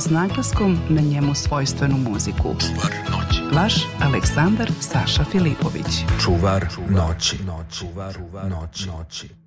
S naglaskom na njemu svojstvenu muziku. Čuvar noći. Vaš Aleksandar Saša Filipović. Čuvar noći. Čuvar noći. noći.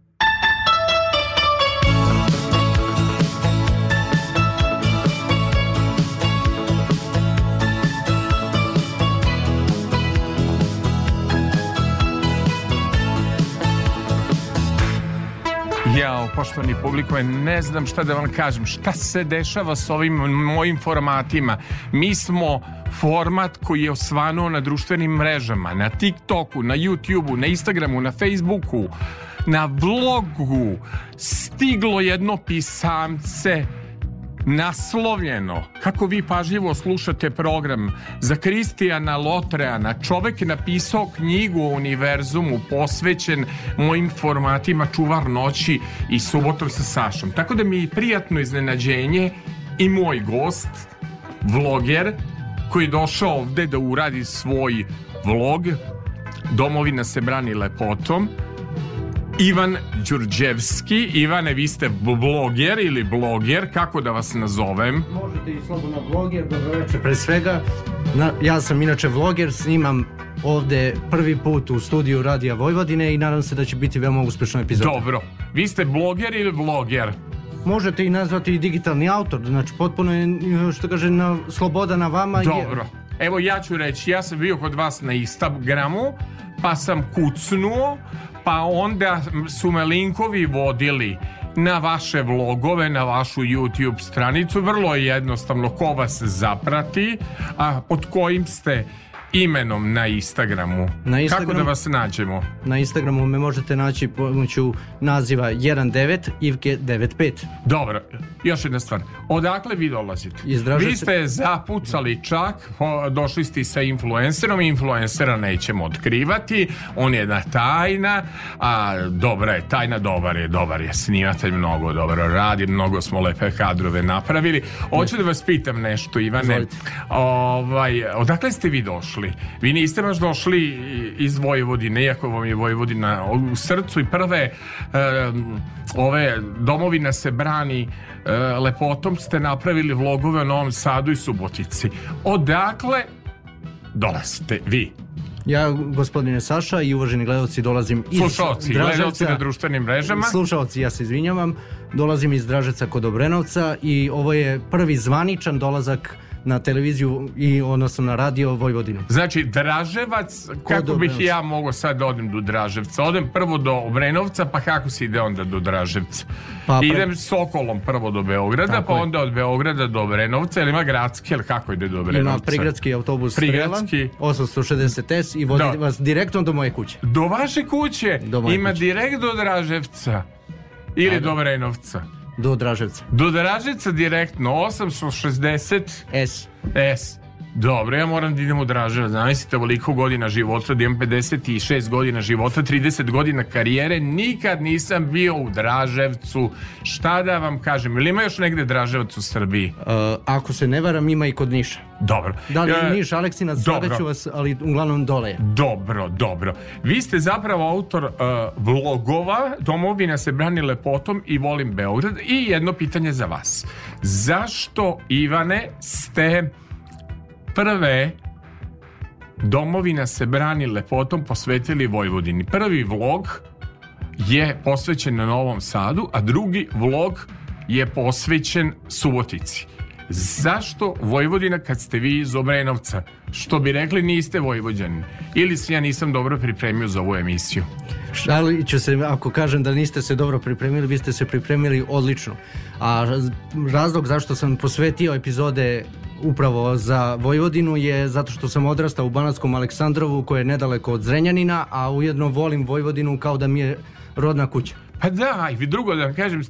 Jao, poštovani publikove, ne znam šta da vam kažem. Šta se dešava s ovim mojim formatima? Mi smo format koji je osvanuo na društvenim mrežama, na TikToku, na YouTubeu, na Instagramu, na Facebooku, na vlogu. Stiglo jedno pisamce naslovljeno. Kako vi pažljivo slušate program? Za Kristijana Lotreana čovek je napisao knjigu o univerzumu posvećen mojim formatima Čuvar noći i subotom sa Sašom. Tako da mi je prijatno iznenađenje i moj gost vloger koji je došao ovde da uradi svoj vlog Domovina se brani lepotom Ivan Đurđevski. Ivane, vi ste bloger ili bloger, kako da vas nazovem? Možete i slobodno vloger, dobroveče. Pre svega, na, ja sam inače vloger, snimam ovde prvi put u studiju Radija Vojvodine i nadam se da će biti veoma uspešna epizoda. Dobro. Vi ste bloger ili vloger? Možete i nazvati i digitalni autor, znači potpuno je, što kaže, na, sloboda na vama. Dobro. Je... Evo ja ću reći, ja sam bio kod vas na Instagramu, pa sam kucnuo, pa onda su me linkovi vodili na vaše vlogove, na vašu YouTube stranicu. Vrlo je jednostavno ko vas zaprati, a pod kojim ste imenom na Instagramu. Na Instagram, Kako da vas nađemo? Na Instagramu me možete naći pomoću naziva 19 Ivke 95. Dobro, još jedna stvar. Odakle vi dolazite? Izdražite... Vi ste zapucali čak, došli ste sa influencerom, influencera nećemo otkrivati, on je jedna tajna, a dobra je, tajna dobar je, dobar je, snimatelj mnogo dobro radi, mnogo smo lepe kadrove napravili. Hoću da vas pitam nešto, Ivane. Ovaj, odakle ste vi došli? Došli. Vi niste baš došli iz Vojvodine, iako vam je Vojvodina u srcu i prve um, ove domovina se brani uh, lepotom ste napravili vlogove o Novom Sadu i Subotici. Odakle dolazite vi? Ja, gospodine Saša i uvaženi gledalci, dolazim iz Slušalci, gledalci na društvenim mrežama. Slušalci, ja se izvinjavam. Dolazim iz Dražeca kod Obrenovca i ovo je prvi zvaničan dolazak na televiziju i odnosno na radio Vojvodinu. Znači Draževac, kako bih ja mogao sad da odem do Draževca? Odem prvo do Obrenovca, pa kako se ide onda do Draževca? Pa, pre... Idem Sokolom prvo do Beograda, Tako pa onda od Beograda do Obrenovca, ili ima gradski, ili kako ide do Obrenovca? Ima prigradski autobus prigradski. Strela, 860S i vodi da. vas direktno do moje kuće. Do vaše kuće? Do moje ima kuće. direkt do Draževca? Ili do Obrenovca? Do Draževca. Do Draževca direktno 860 S. S. Dobro, ja moram da idem u Draževac. Zamislite ovoliko godina života, da imam 56 godina života, 30 godina karijere, nikad nisam bio u Draževcu. Šta da vam kažem, ili ima još negde Draževac u Srbiji? Uh, ako se ne varam, ima i kod Niša. Dobro. Da li je Niš, Aleksinac, slagaću vas, ali uglavnom dole je. Dobro, dobro. Vi ste zapravo autor uh, vlogova Domovina se brani lepotom i volim Beograd i jedno pitanje za vas. Zašto, Ivane, ste prve domovina se brani lepotom posvetili Vojvodini. Prvi vlog je posvećen na Novom Sadu, a drugi vlog je posvećen Subotici. Zašto Vojvodina kad ste vi iz Obrenovca? Što bi rekli niste Vojvođani? Ili se ja nisam dobro pripremio za ovu emisiju? Šalit ću se, ako kažem da niste se dobro pripremili, vi ste se pripremili odlično. A razlog zašto sam posvetio epizode upravo za Vojvodinu je zato što sam odrastao u Banatskom Aleksandrovu koje je nedaleko od Zrenjanina, a ujedno volim Vojvodinu kao da mi je rodna kuća. Pa da, i drugo da vam kažem,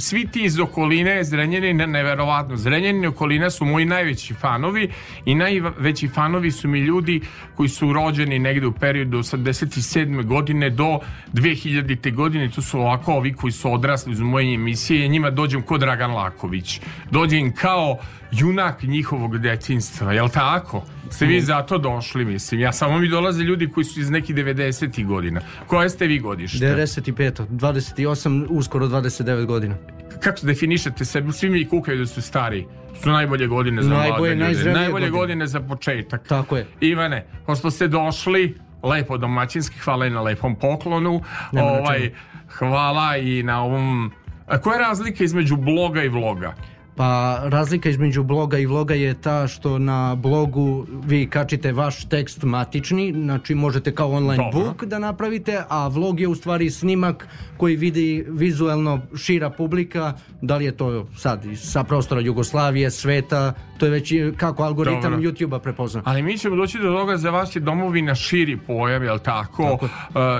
svi ti iz okoline Zrenjanina, neverovatno, Zrenjanin okolina su moji najveći fanovi i najveći fanovi su mi ljudi koji su rođeni negde u periodu 87. godine do 2000. godine, to su ovako ovi koji su odrasli uz moje emisije, njima dođem kod Dragan Laković. Dođem kao junak njihovog detinstva, jel tako? Ste vi zato došli, mislim. Ja samo mi dolaze ljudi koji su iz nekih 90. godina. Koje ste vi godište? 95. 28, uskoro 29 godina. Kako se definišete sebe? Svi mi kukaju da su stari. Su najbolje godine za Najbolje, mlade ljude. Najbolje godine. godine za početak. Tako je. Ivane, pošto ste došli lepo domaćinski, hvala i na lepom poklonu. Nema ovaj, hvala i na ovom... A koja je razlika između bloga i vloga? Pa razlika između bloga i vloga je ta što na blogu vi kačite vaš tekst matični, znači možete kao online Dobro. book da napravite, a vlog je u stvari snimak koji vidi vizuelno šira publika, da li je to sad sa prostora Jugoslavije, sveta, to je već kako algoritam. YouTube-a prepozna. Ali mi ćemo doći do toga za vas je domovina širi pojam, jel tako? Tako. Uh,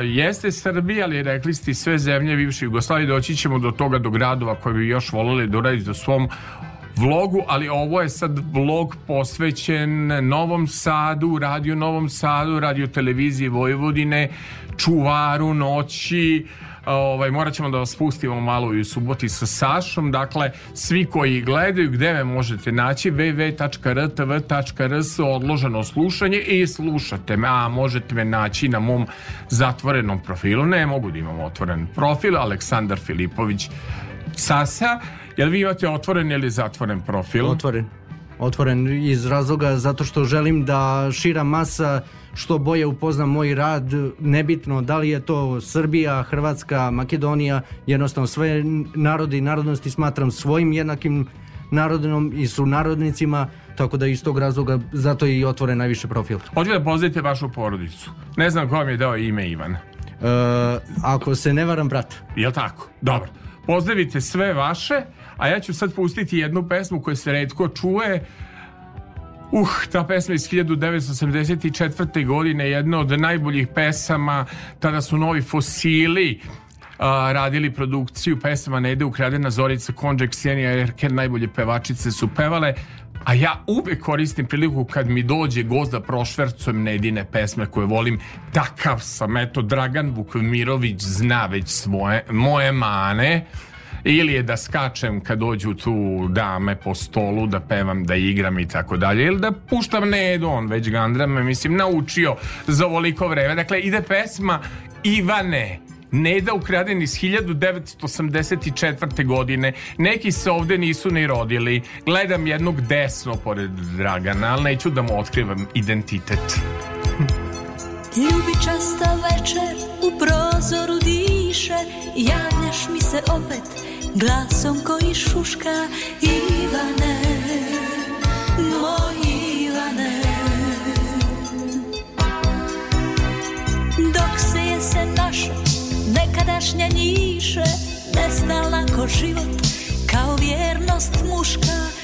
jeste Srbija, ali rekli ste sve zemlje bivše Jugoslavije, doći ćemo do toga, do gradova koje bi još volili da uradite u svom vlogu, ali ovo je sad vlog posvećen Novom Sadu, Radio Novom Sadu, Radio Televiziji Vojvodine, Čuvaru noći, ovaj, morat ćemo da vas pustimo malo i u suboti sa Sašom, dakle, svi koji gledaju, gde me možete naći, www.rtv.rs odloženo slušanje i slušate me, a možete me naći na mom zatvorenom profilu, ne mogu da imam otvoren profil, Aleksandar Filipović Sasa, jel vi imate otvoren ili zatvoren profil? Otvoren. Otvoren iz razloga zato što želim da šira masa što bolje upozna moj rad, nebitno da li je to Srbija, Hrvatska, Makedonija, jednostavno sve narodi i narodnosti smatram svojim jednakim narodnom i su narodnicima, tako da iz tog razloga zato je i otvoren najviše profil. Hoću da pozdravite vašu porodicu. Ne znam ko vam je dao ime Ivan. E, ako se ne varam, brat. Jel tako? Dobro. Pozdravite sve vaše, a ja ću sad pustiti jednu pesmu koju se redko čuje. Uh, ta pesma iz 1984. godine, jedna od najboljih pesama, tada su novi fosili a, radili produkciju pesama Nede ukradena Zorica Konđe, Ksenija Erker, najbolje pevačice su pevale, a ja uvek koristim priliku kad mi dođe gost da prošvercujem Nedine pesme koje volim, takav sam, eto, Dragan Vukmirović zna već svoje, moje mane, ili je da skačem kad dođu tu dame po stolu da pevam, da igram i tako dalje. Ili da puštam Nedu, on već Gandra me mislim naučio za ovoliko vreme. Dakle ide pesma Ivane. Neda ukraden iz 1984. godine. Neki se ovde nisu ni rodili. Gledam jednog desno pored Dragana ali neću da mu otkrivam identitet. Ljubičasta večer u prozoru diše Javljaš mi se opet glasom koji šuška Ivane, moj Ivane. Dok se jesen naša nekadašnja njiše Nestala ko život kao vjernost muška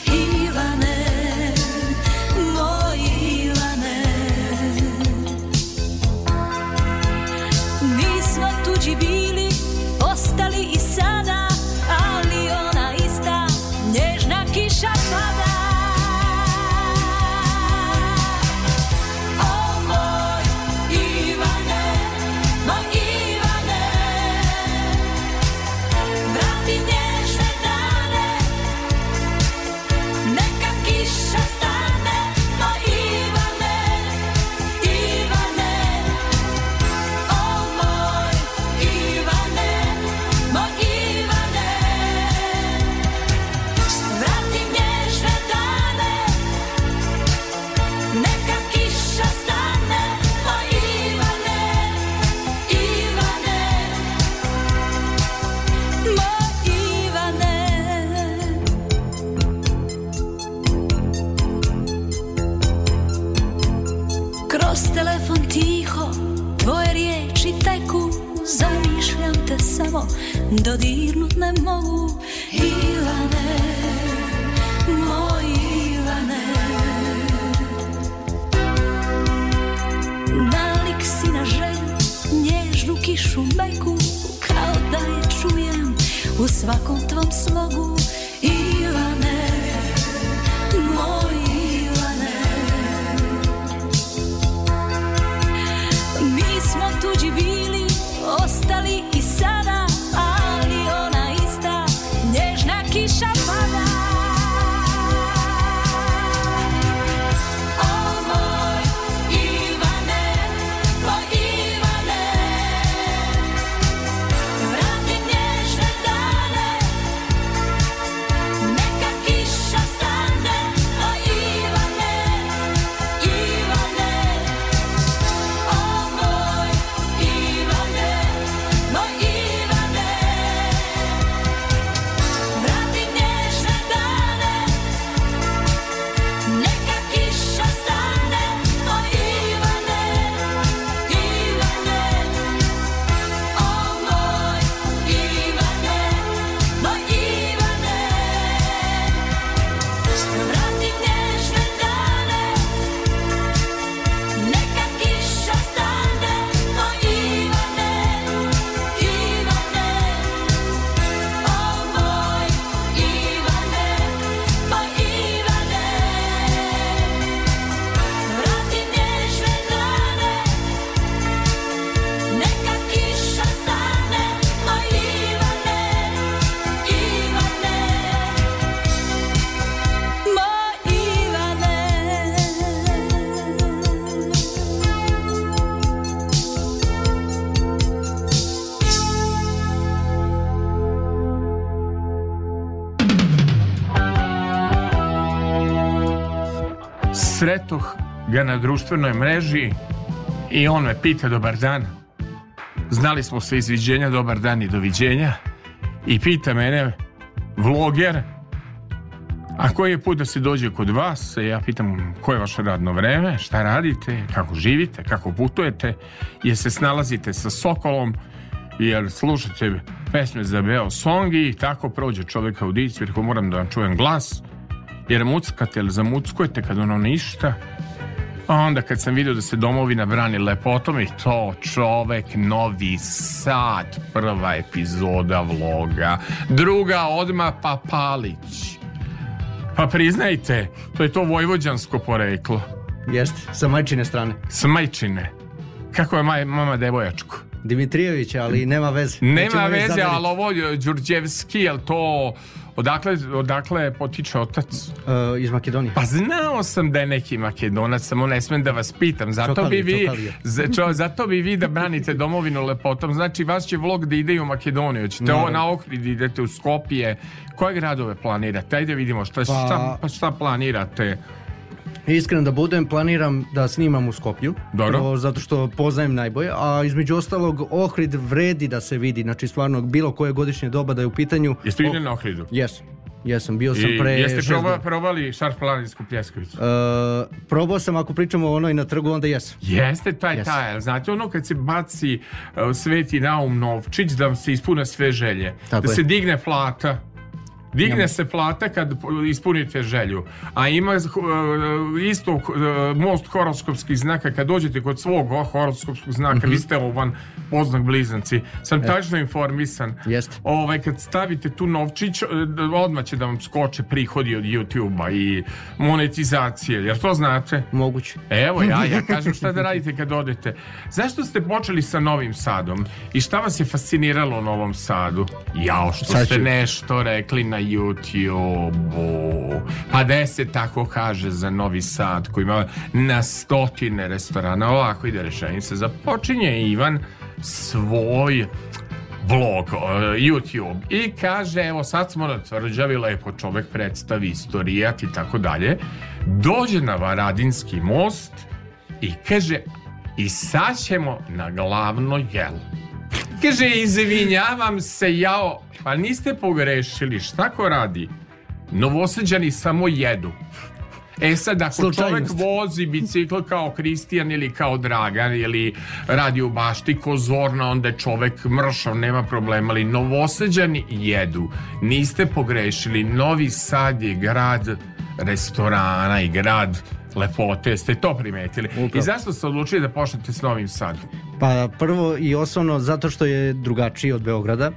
Dodirnut ne mogu Ivane Moj Ivane Nalik si na želju Nježnu kišu meku Kao da je čujem u svakom tvom slogu. Ivane, moj Ivane Mi smo tuđi bili, Sretoh ga na društvenoj mreži i on me pita dobar dan. Znali smo se izviđenja, dobar dan i doviđenja. I pita mene, vloger, a koji je put da se dođe kod vas? Ja pitam, koje je vaše radno vreme, šta radite, kako živite, kako putujete, jer se snalazite sa Sokolom, jer slušate pesme za Beo Song? I tako prođe čovjek audiciju, jer moram da čujem glas, jer muckate ili zamuckujete kad ono ništa. A onda kad sam vidio da se domovina brani lepotom i to čovek Novi Sad, prva epizoda vloga, druga odma pa Palić. Pa priznajte, to je to vojvođansko poreklo. Jeste, sa majčine strane. Smajčine. Kako je maj, mama devojačku? Dimitrijević, ali nema veze. Nema veze, ali ovo je Đurđevski, jel to... Odakle, odakle potiče otac? E, iz Makedonije. Pa znao sam da je neki makedonac, samo ne smem da vas pitam. Zato Čokalije, bi vi, čokalije. za- čo- zato bi vi da branite domovinu lepotom. Znači, vas će vlog da ide u Makedoniju. Ćete ovo na Ohrid, idete u Skopje. Koje gradove planirate? Ajde vidimo šta, šta, pa šta planirate. Iskren da budem, planiram da snimam u Skoplju. Dobro. Prvo zato što poznajem najbolje, a između ostalog Ohrid vredi da se vidi, znači stvarno bilo koje godišnje doba da je u pitanju. Jeste vidjeli na Ohridu? Jes, jesam, bio sam I pre jeste proba, probali šarplaninsku pljeskavicu? E, probao sam, ako pričamo o onoj na trgu, onda jesam. Jeste taj Jeste. taj, znate ono kad se baci uh, sveti naum novčić da vam se ispune sve želje, Tako da je. se digne plata. Digne se plata kad ispunite želju. A ima uh, isto uh, most horoskopskih znaka kad dođete kod svog horoskopskog znaka, Mhm. vi ste ovan poznak blizanci. Sam tačno informisan. Jeste. Ovaj, kad stavite tu novčić, uh, odmah će da vam skoče prihodi od YouTube-a i monetizacije. Jer to znate? Moguće. Evo ja, ja kažem šta da radite kad odete. Zašto ste počeli sa Novim Sadom? I šta vas je fasciniralo u Novom Sadu? Jao, što Sad ste nešto rekli na YouTube-u. Pa da se tako kaže za Novi Sad, koji ima na stotine restorana. Ovako ide rešenica. Započinje Ivan svoj vlog, uh, YouTube i kaže evo sad smo na tvrđavi lepo čovek predstavi istorijat i tako dalje dođe na Varadinski most i kaže i sad ćemo na glavno jelo kaže izvinjavam se jao pa niste pogrešili šta ko radi novoseđani samo jedu E sad, ako čovjek Slučajnost. vozi bicikl kao Kristijan ili kao Dragan ili radi u bašti ko Zorna, onda je čovjek mršav, nema problema, ali novoseđani jedu. Niste pogrešili, Novi Sad je grad restorana i grad lepote, ste to primetili. I zašto ste odlučili da počnete s Novim Sadom? Pa prvo i osnovno zato što je drugačiji od Beograda.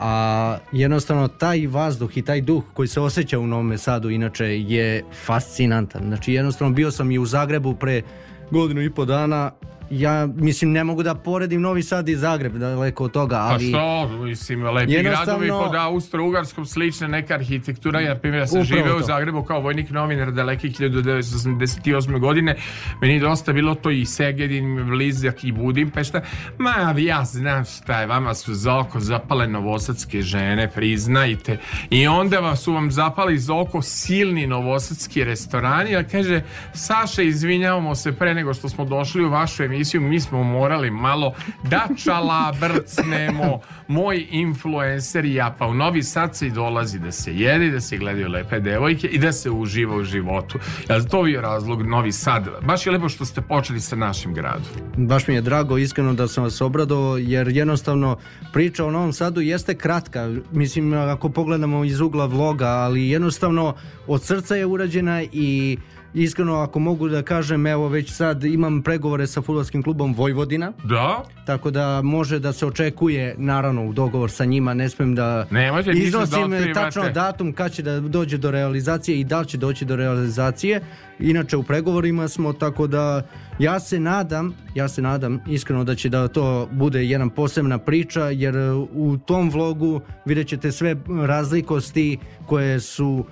a jednostavno taj vazduh i taj duh koji se osjeća u Novom Sadu inače je fascinantan. Znači jednostavno bio sam i u Zagrebu pre godinu i po dana ja mislim ne mogu da poredim Novi Sad i Zagreb daleko od toga, Pa ali što, mislim, lepi Jednostavno- gradovi pod Austro-Ugarskom slična neka arhitektura. Ja, primjer, ja sam živeo u. Zagrebu kao vojnik novinar dalekih 1988. godine. Meni je dosta bilo to i Segedin, Blizak i Budimpešta. Ma, ja znam šta je, vama su za oko zapale novosadske žene, priznajte. I onda vam su vam zapali za oko silni novosadski restorani. Ja kaže, Saša, izvinjavamo se pre nego što smo došli u vašu emisiju, mi smo morali malo da čalabrcnemo. Moj influencer i ja, pa u Novi Sad se i dolazi da se jede, da se gledaju lepe devojke i da se uživa u životu. Jel to je razlog Novi Sad? Baš je lepo što ste počeli sa našim gradom. baš mi je drago iskreno da sam vas obradao jer jednostavno priča o Novom Sadu jeste kratka mislim ako pogledamo iz ugla vloga ali jednostavno od srca je urađena i iskreno ako mogu da kažem evo već sad imam pregovore sa fudbalskim klubom Vojvodina Da? tako da može da se očekuje naravno u dogovor sa njima ne smem da Nemojte ništa da iznosim otkrivate. tačno datum kad će da dođe do realizacije i da li će doći do realizacije inače u pregovorima smo tako da ja se nadam ja se nadam iskreno da će da to bude jedna posebna priča jer u tom vlogu vidjet ćete sve razlikosti koje su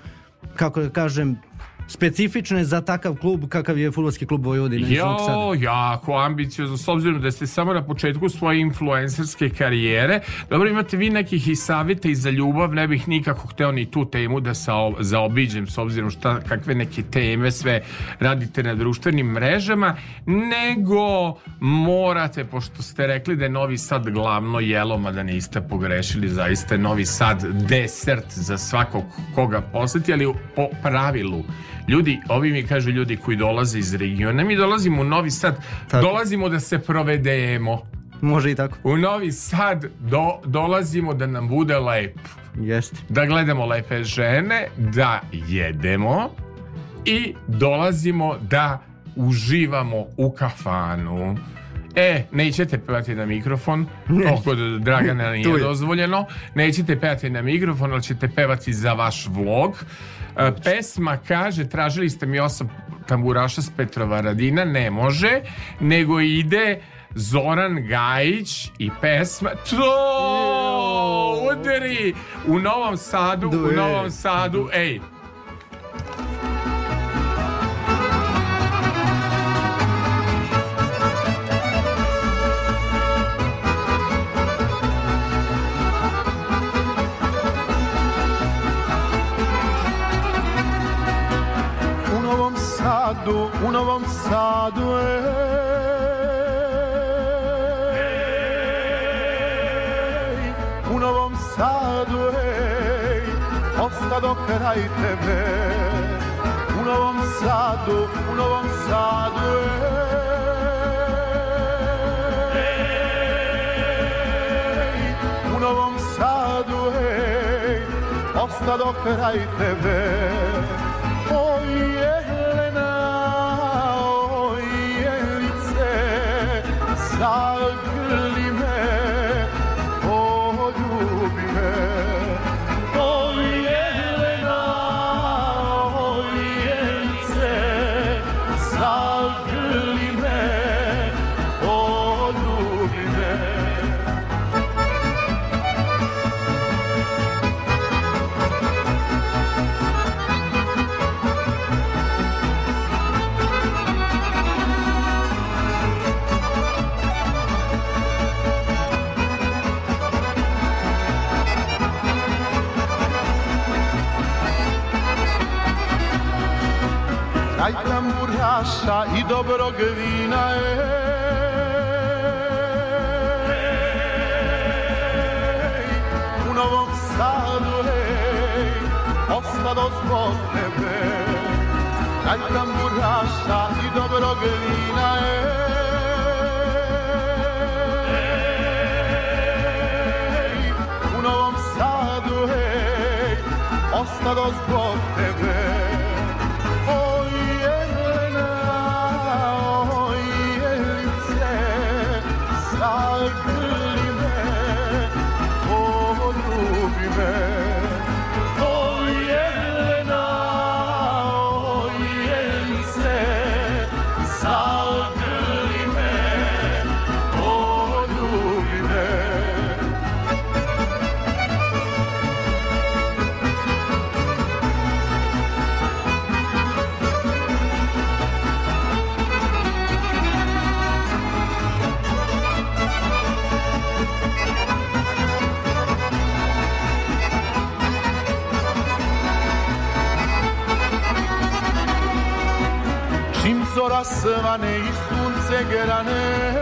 kako da kažem specifične za takav klub kakav je fudbalski klub Sada. Jo, jako ambiciozno, s obzirom da ste samo na početku svoje influencerske karijere. Dobro, imate vi nekih i savjeta i za ljubav, ne bih nikako hteo ni tu temu da sa, zaobiđem, s obzirom šta, kakve neke teme sve radite na društvenim mrežama, nego morate, pošto ste rekli da je Novi Sad glavno jelo, mada niste pogrešili, zaista je Novi Sad desert za svakog koga posjeti, ali po pravilu Ljudi, ovi mi kažu ljudi koji dolaze iz regiona, mi dolazimo u Novi Sad, Tako. dolazimo da se provedemo. Može i tako. U Novi Sad do, dolazimo da nam bude lepo. Jeste. Da gledamo lepe žene, da jedemo i dolazimo da uživamo u kafanu. E, nećete pevati na mikrofon, to kod Dragana nije je. dozvoljeno. Nećete pevati na mikrofon, ali ćete pevati za vaš vlog. E, pesma kaže, tražili ste mi osam tamburaša s Petrova Radina, ne može, nego ide Zoran Gajić i pesma To udari! U Novom Sadu, u. Novom Sadu, ej, Novom Sadu, u Novom Sadu ej, U Novom Sadu ej, ostado kraj tebe U Novom Sadu, u Novom Sadu ej, U Novom Sadu tamburaša i dobrog vina ej, U Novom Sadu, ej, ostado zbog tebe. Kraj tamburaša i dobrog vina ej, ostado zbog tebe zora svane i sunce grane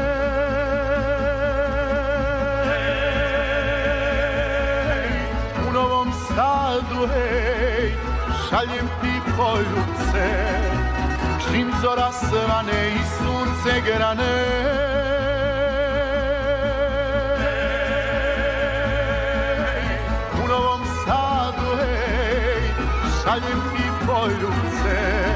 U Novom Sadu, hej, šaljem ti poljubce Čim zora svane i sunce grane šaljem ti poljubce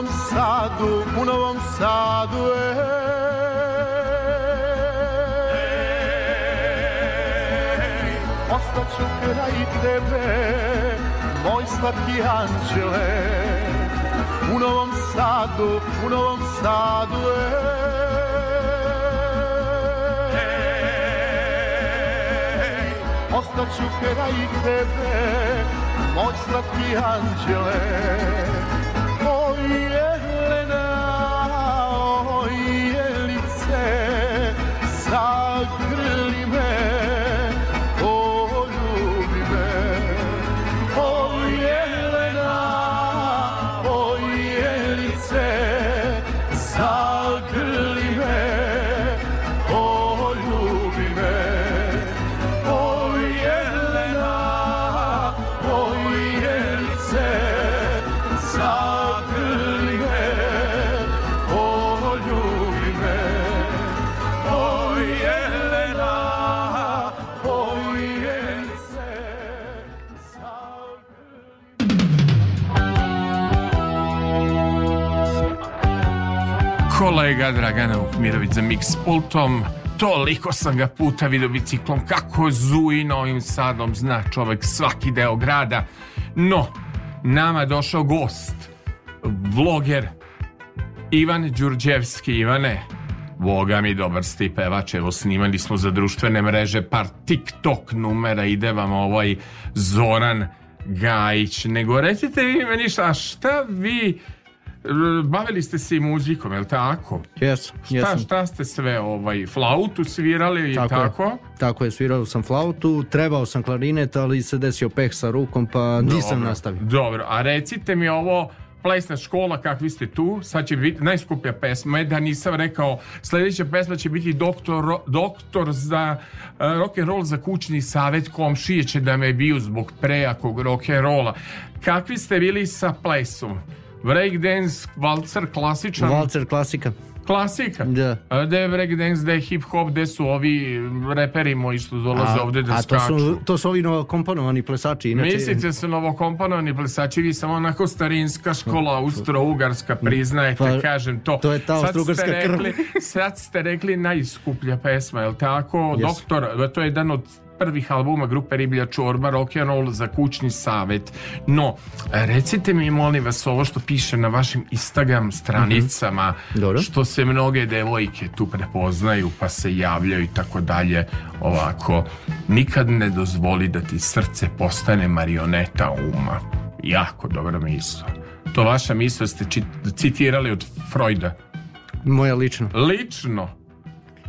Novom Sadu, u Novom Sadu, ej, ostaću kraj tebe, moj slatki anđele. U Novom Sadu, u Novom Sadu, ej, ostaću kraj tebe, moj slatki anđele. Dragana Vukmirović za mix pultom. Toliko sam ga puta vidio biciklom kako zuji Novim Sadom, zna čovek svaki deo grada. No, nama došao gost, vloger Ivan Đurđevski. Ivane, Boga mi dobar sti pevač, evo snimali smo za društvene mreže par TikTok numera, ide vam ovaj Zoran Gajić. Nego recite vi meni šta, šta vi bavili ste se i muzikom, je li tako? Jesam, Šta, šta ste sve, ovaj, flautu svirali i Tako tako? je. Tako je, svirao sam flautu, trebao sam klarinet, ali se desio peh sa rukom, pa nisam Dobro, nastavio. Dobro, a recite mi ovo, plesna škola, kakvi ste tu, sad će biti najskuplja pesma, je da nisam rekao, sljedeća pesma će biti doktor, doktor za uh, rock and roll za kućni savjet, komšije će da me biju zbog prejakog rock and rolla. Kakvi ste bili sa plesom? Breakdance, valcer, klasičan? Valcer klasika. Klasika. Da. A gde je breakdance, gde je hip hop, gde su ovi reperi moji što dolaze ovde da a to skaču. su, to su ovi novokomponovani plesači. Inače, Mislite su novokomponovani plesači, vi samo onako starinska škola austro-ugarska, priznajte, Pa, kažem to. to je ta austro-ugarska krv. rekli, sad ste rekli najskuplja pesma, je li tako? Yes. Doktor, to je jedan od prvih albuma grupe Riblja Čorba, rock and roll za kućni savet. No, recite mi molim vas ovo što piše na vašim Instagram stranicama, Mhm. Dobro. što se mnoge devojke tu prepoznaju pa se javljaju i tako dalje ovako nikad ne dozvoli da ti srce postane marioneta uma jako dobra misla to vaša misla ste citirali od Freuda Moja lično. lično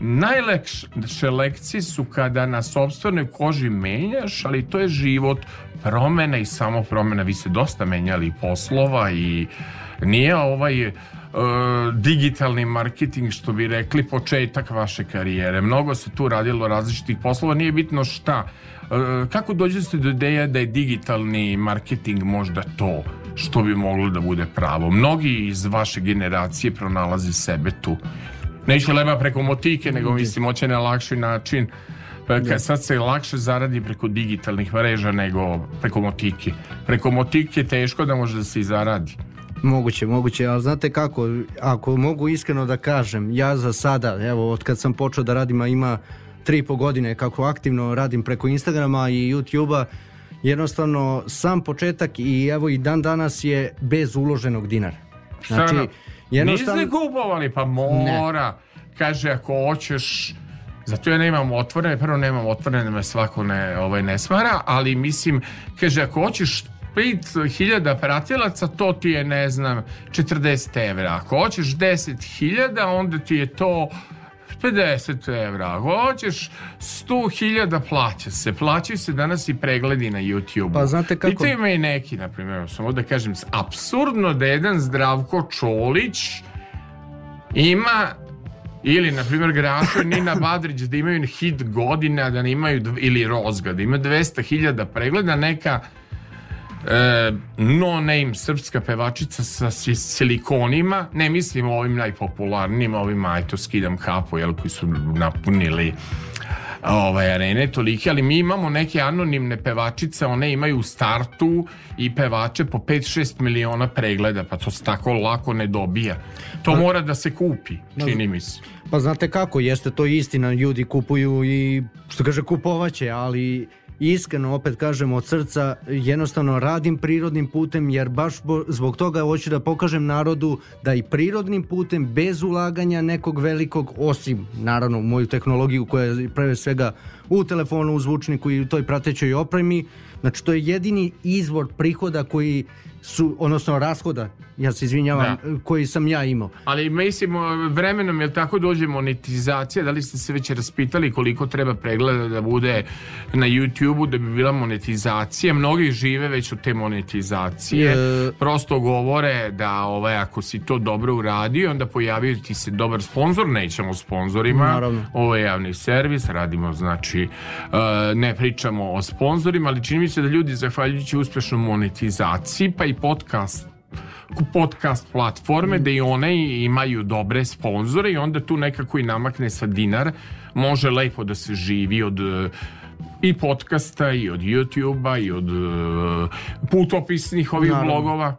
najlekše lekcije su kada na sobstvenoj koži menjaš ali to je život promena i samo promena vi ste dosta menjali poslova i nije ovaj e, digitalni marketing što bi rekli početak vaše karijere. Mnogo se tu radilo različitih poslova. Nije bitno šta. E, kako dođete do ideja da je digitalni marketing možda to što bi moglo da bude pravo? Mnogi iz vaše generacije pronalaze sebe tu Neće leba preko motike, nego mislim hoće na lakši način. Pa kad sad se lakše zaradi preko digitalnih mreža nego preko motike. Preko motike teško da može da se i zaradi. Moguće, moguće, ali znate kako, ako mogu iskreno da kažem, ja za sada, evo, od kad sam počeo da radim, a ima tri i po godine kako aktivno radim preko Instagrama i YouTubea, jednostavno sam početak i evo i dan danas je bez uloženog dinara. Znači. Jednostavno... Niste kupovali, pa mora. Kaže, ako hoćeš... Zato ja nemam otvorene, prvo nemam otvorene, me svako ne, ovaj, ne smara, ali mislim, kaže, ako hoćeš 5000 pratilaca, to ti je, ne znam, 40 evra. Ako hoćeš 10.000, onda ti je to 50 evra. Ako hoćeš 100.000 plaća se. Plaćaju se danas i pregledi na YouTube. Pa znate kako- Pitaju me i neki, na primjer, samo da kažem, apsurdno da jedan Zdravko Čolić ima ili, na primjer, Grašo i Nina Badrić da imaju hit godina, da imaju, ili Rozga, da ima 200.000 pregleda, neka e, no name srpska pevačica sa si- silikonima, ne mislim o ovim najpopularnijim, ovima, aj to skidam kapu, jel, koji su napunili ovaj, arene tolike, ali mi imamo neke anonimne pevačice, one imaju u startu i pevače po 5-6 miliona pregleda, pa to se tako lako ne dobija. To mora da se kupi, čini mi se. Pa znate kako, jeste to istina, ljudi kupuju i što kaže kupovaće, ali iskreno opet kažem od srca jednostavno radim prirodnim putem jer baš bo- zbog toga hoću da pokažem narodu da i prirodnim putem bez ulaganja nekog velikog osim naravno moju tehnologiju koja je pre svega u telefonu, u zvučniku i u toj pratećoj opremi znači to je jedini izvor prihoda koji su, odnosno rashoda ja se izvinjavam, koji sam ja imao Ali mislim, vremenom, jel tako dođe monetizacija? Da li ste se već raspitali koliko treba pregleda da bude na YouTube-u da bi bila monetizacija? Mnogi žive već od te monetizacije. E, Prosto govore da ovaj, ako si to dobro uradio, onda pojavio ti se dobar sponsor. Nećemo o sponzorima. Naravno. Ovo je javni servis, radimo, znači, e, ne pričamo o sponzorima, ali čini mi se da ljudi, zahvaljujući uspešnoj monetizaciji, pa i podcast podcast platforme da i one imaju dobre sponzore i onda tu nekako i namakne sa dinar. Može lepo da se živi od e, i podcasta i od YouTube-a i od e, putopisnih ovih Naravno. blogova.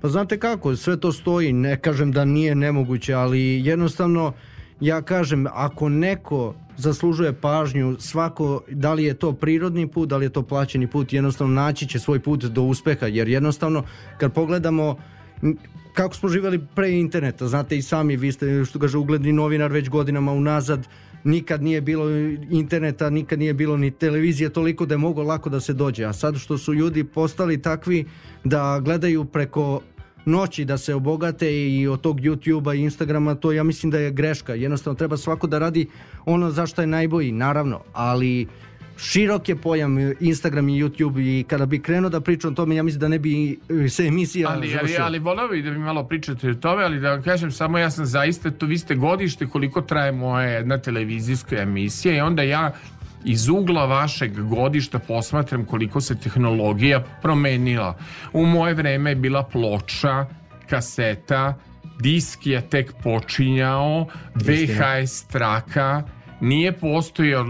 Pa znate kako, sve to stoji, ne kažem da nije nemoguće, ali jednostavno ja kažem, ako neko zaslužuje pažnju, svako, da li je to prirodni put, da li je to plaćeni put, jednostavno naći će svoj put do uspeha, jer jednostavno kad pogledamo kako smo živjeli pre interneta, znate i sami, vi ste, što kaže, ugledni novinar već godinama unazad, nikad nije bilo interneta, nikad nije bilo ni televizije toliko da je moglo lako da se dođe. A sad što su ljudi postali takvi da gledaju preko noći da se obogate i od tog YouTube-a i Instagrama, to ja mislim da je greška. Jednostavno treba svako da radi ono zašto je najbolji, naravno, ali širok je pojam Instagram i YouTube i kada bi krenuo da pričam o tome, ja mislim da ne bi se emisija ali, ali, završila. ali voleo bih da mi malo pričate o tome, ali da vam kažem samo ja sam zaista, to vi ste godište koliko traje moja jedna televizijska emisija i onda ja iz ugla vašeg godišta posmatram koliko se tehnologija promenila. U moje vreme je bila ploča, kaseta, disk je tek počinjao, VHS traka, nije postojao,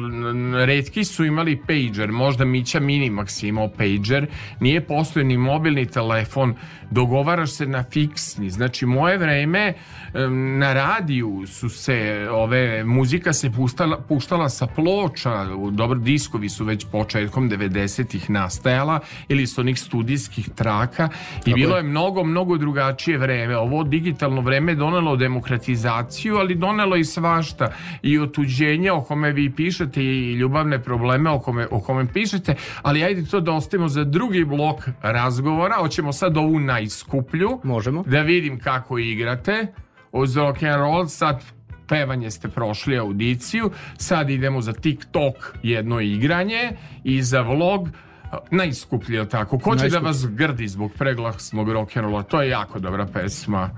redki su imali pager, možda Mića Minimax je imao pager, nije postojao ni mobilni telefon, dogovaraš se na fiksni, znači moje vreme em, na radiju su se ove, muzika se puštala, puštala sa ploča, dobro diskovi su već početkom 90-ih nastajala ili su onih studijskih traka i bilo je. mnogo, mnogo drugačije vreme. Ovo digitalno vreme donelo demokratizaciju, ali donelo i svašta. I otuđenje o kome vi pišete i ljubavne probleme o kome, o kome pišete, ali ajde to da ostavimo za drugi blok razgovora. Hoćemo sad ovu najskuplju. Možemo. Da vidim kako igrate. Uz rock and roll sad pevanje ste prošli audiciju, sad idemo za TikTok jedno igranje i za vlog najskuplji, je li tako? Ko će da vas grdi zbog preglasnog rock'n'rolla? To je jako dobra pesma.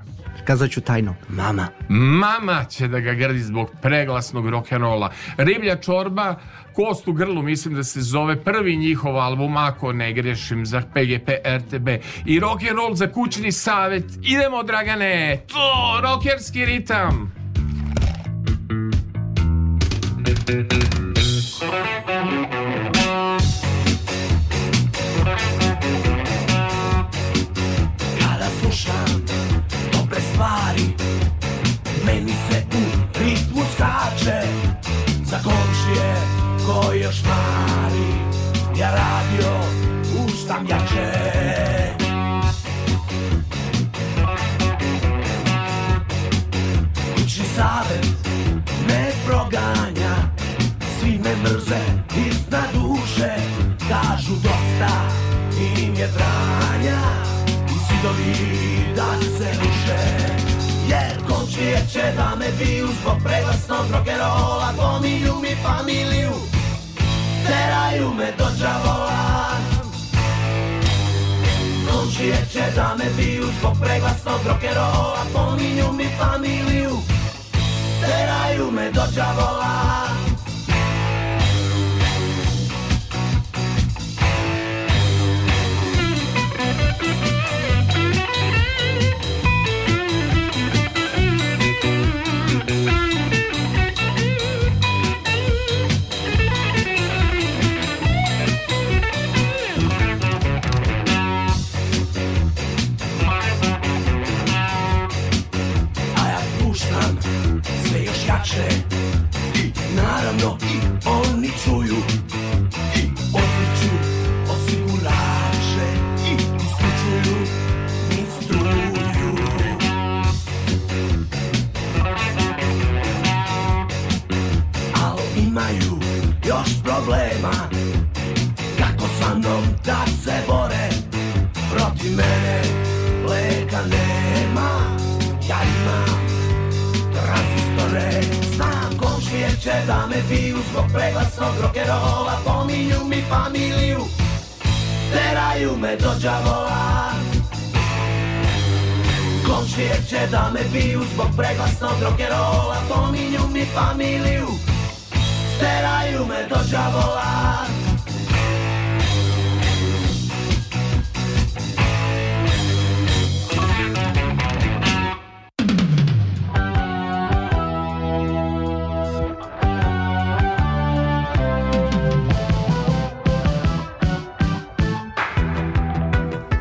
Kazat ću tajno, mama. Mama će da ga grdi zbog preglasnog rock'n'rolla. Riblja čorba, Kost u grlu, mislim da se zove prvi njihov album, ako ne grešim, za PGP RTB. I rock'n'roll za kućni savet. Idemo, Dragane! To, rockerski ritam! Kada slušam stvari Ja radio ustam jače. Kućni savet me proganja Svi me mrze iznad duše Kažu dosta im je branja I zidovi da se ruše. Jer končije će da me biju Zbog prevrstnog rockerola Pominju mi familiju. Vyderajú me do čavola Končí večer dáme pijú Skok preglasov rockerov A pomiňu mi familiu. Terajú me do čavola još problema Kako sa mnom da se bore Protiv mene leka nema Ja imam tranzistore Znam komšije će da me biju Zbog preglasnog rock'n'rolla Pominju mi familiju Teraju me do džavola. Komšije će da me biju Zbog preglasnog rock'n'rolla Pominju mi familiju Teraju me do džavola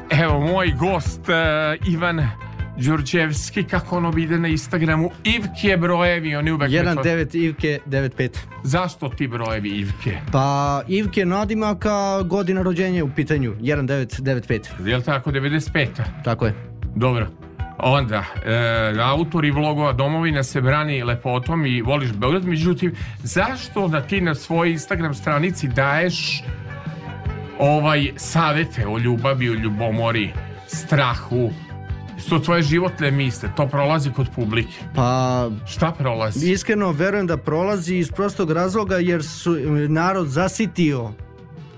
Evo, moj gost e, Ivan Đurđevski, kako ono ide na Instagramu, Ivke brojevi, oni uvek... me to- 1.9 Ivke 9.5. Zašto ti brojevi Ivke? Pa Ivke nadimaka godina rođenja u pitanju 1995. Je li tako, 95. Tako je. Dobro. Onda, e, autori vlogova Domovina se brani lepotom i voliš Beograd, međutim, zašto da ti na svojoj Instagram stranici daješ ovaj savete o ljubavi, o ljubomori, strahu, su tvoje životne misle, to prolazi kod publike. Pa Šta prolazi? iskreno verujem da prolazi iz prostog razloga jer su narod zasitio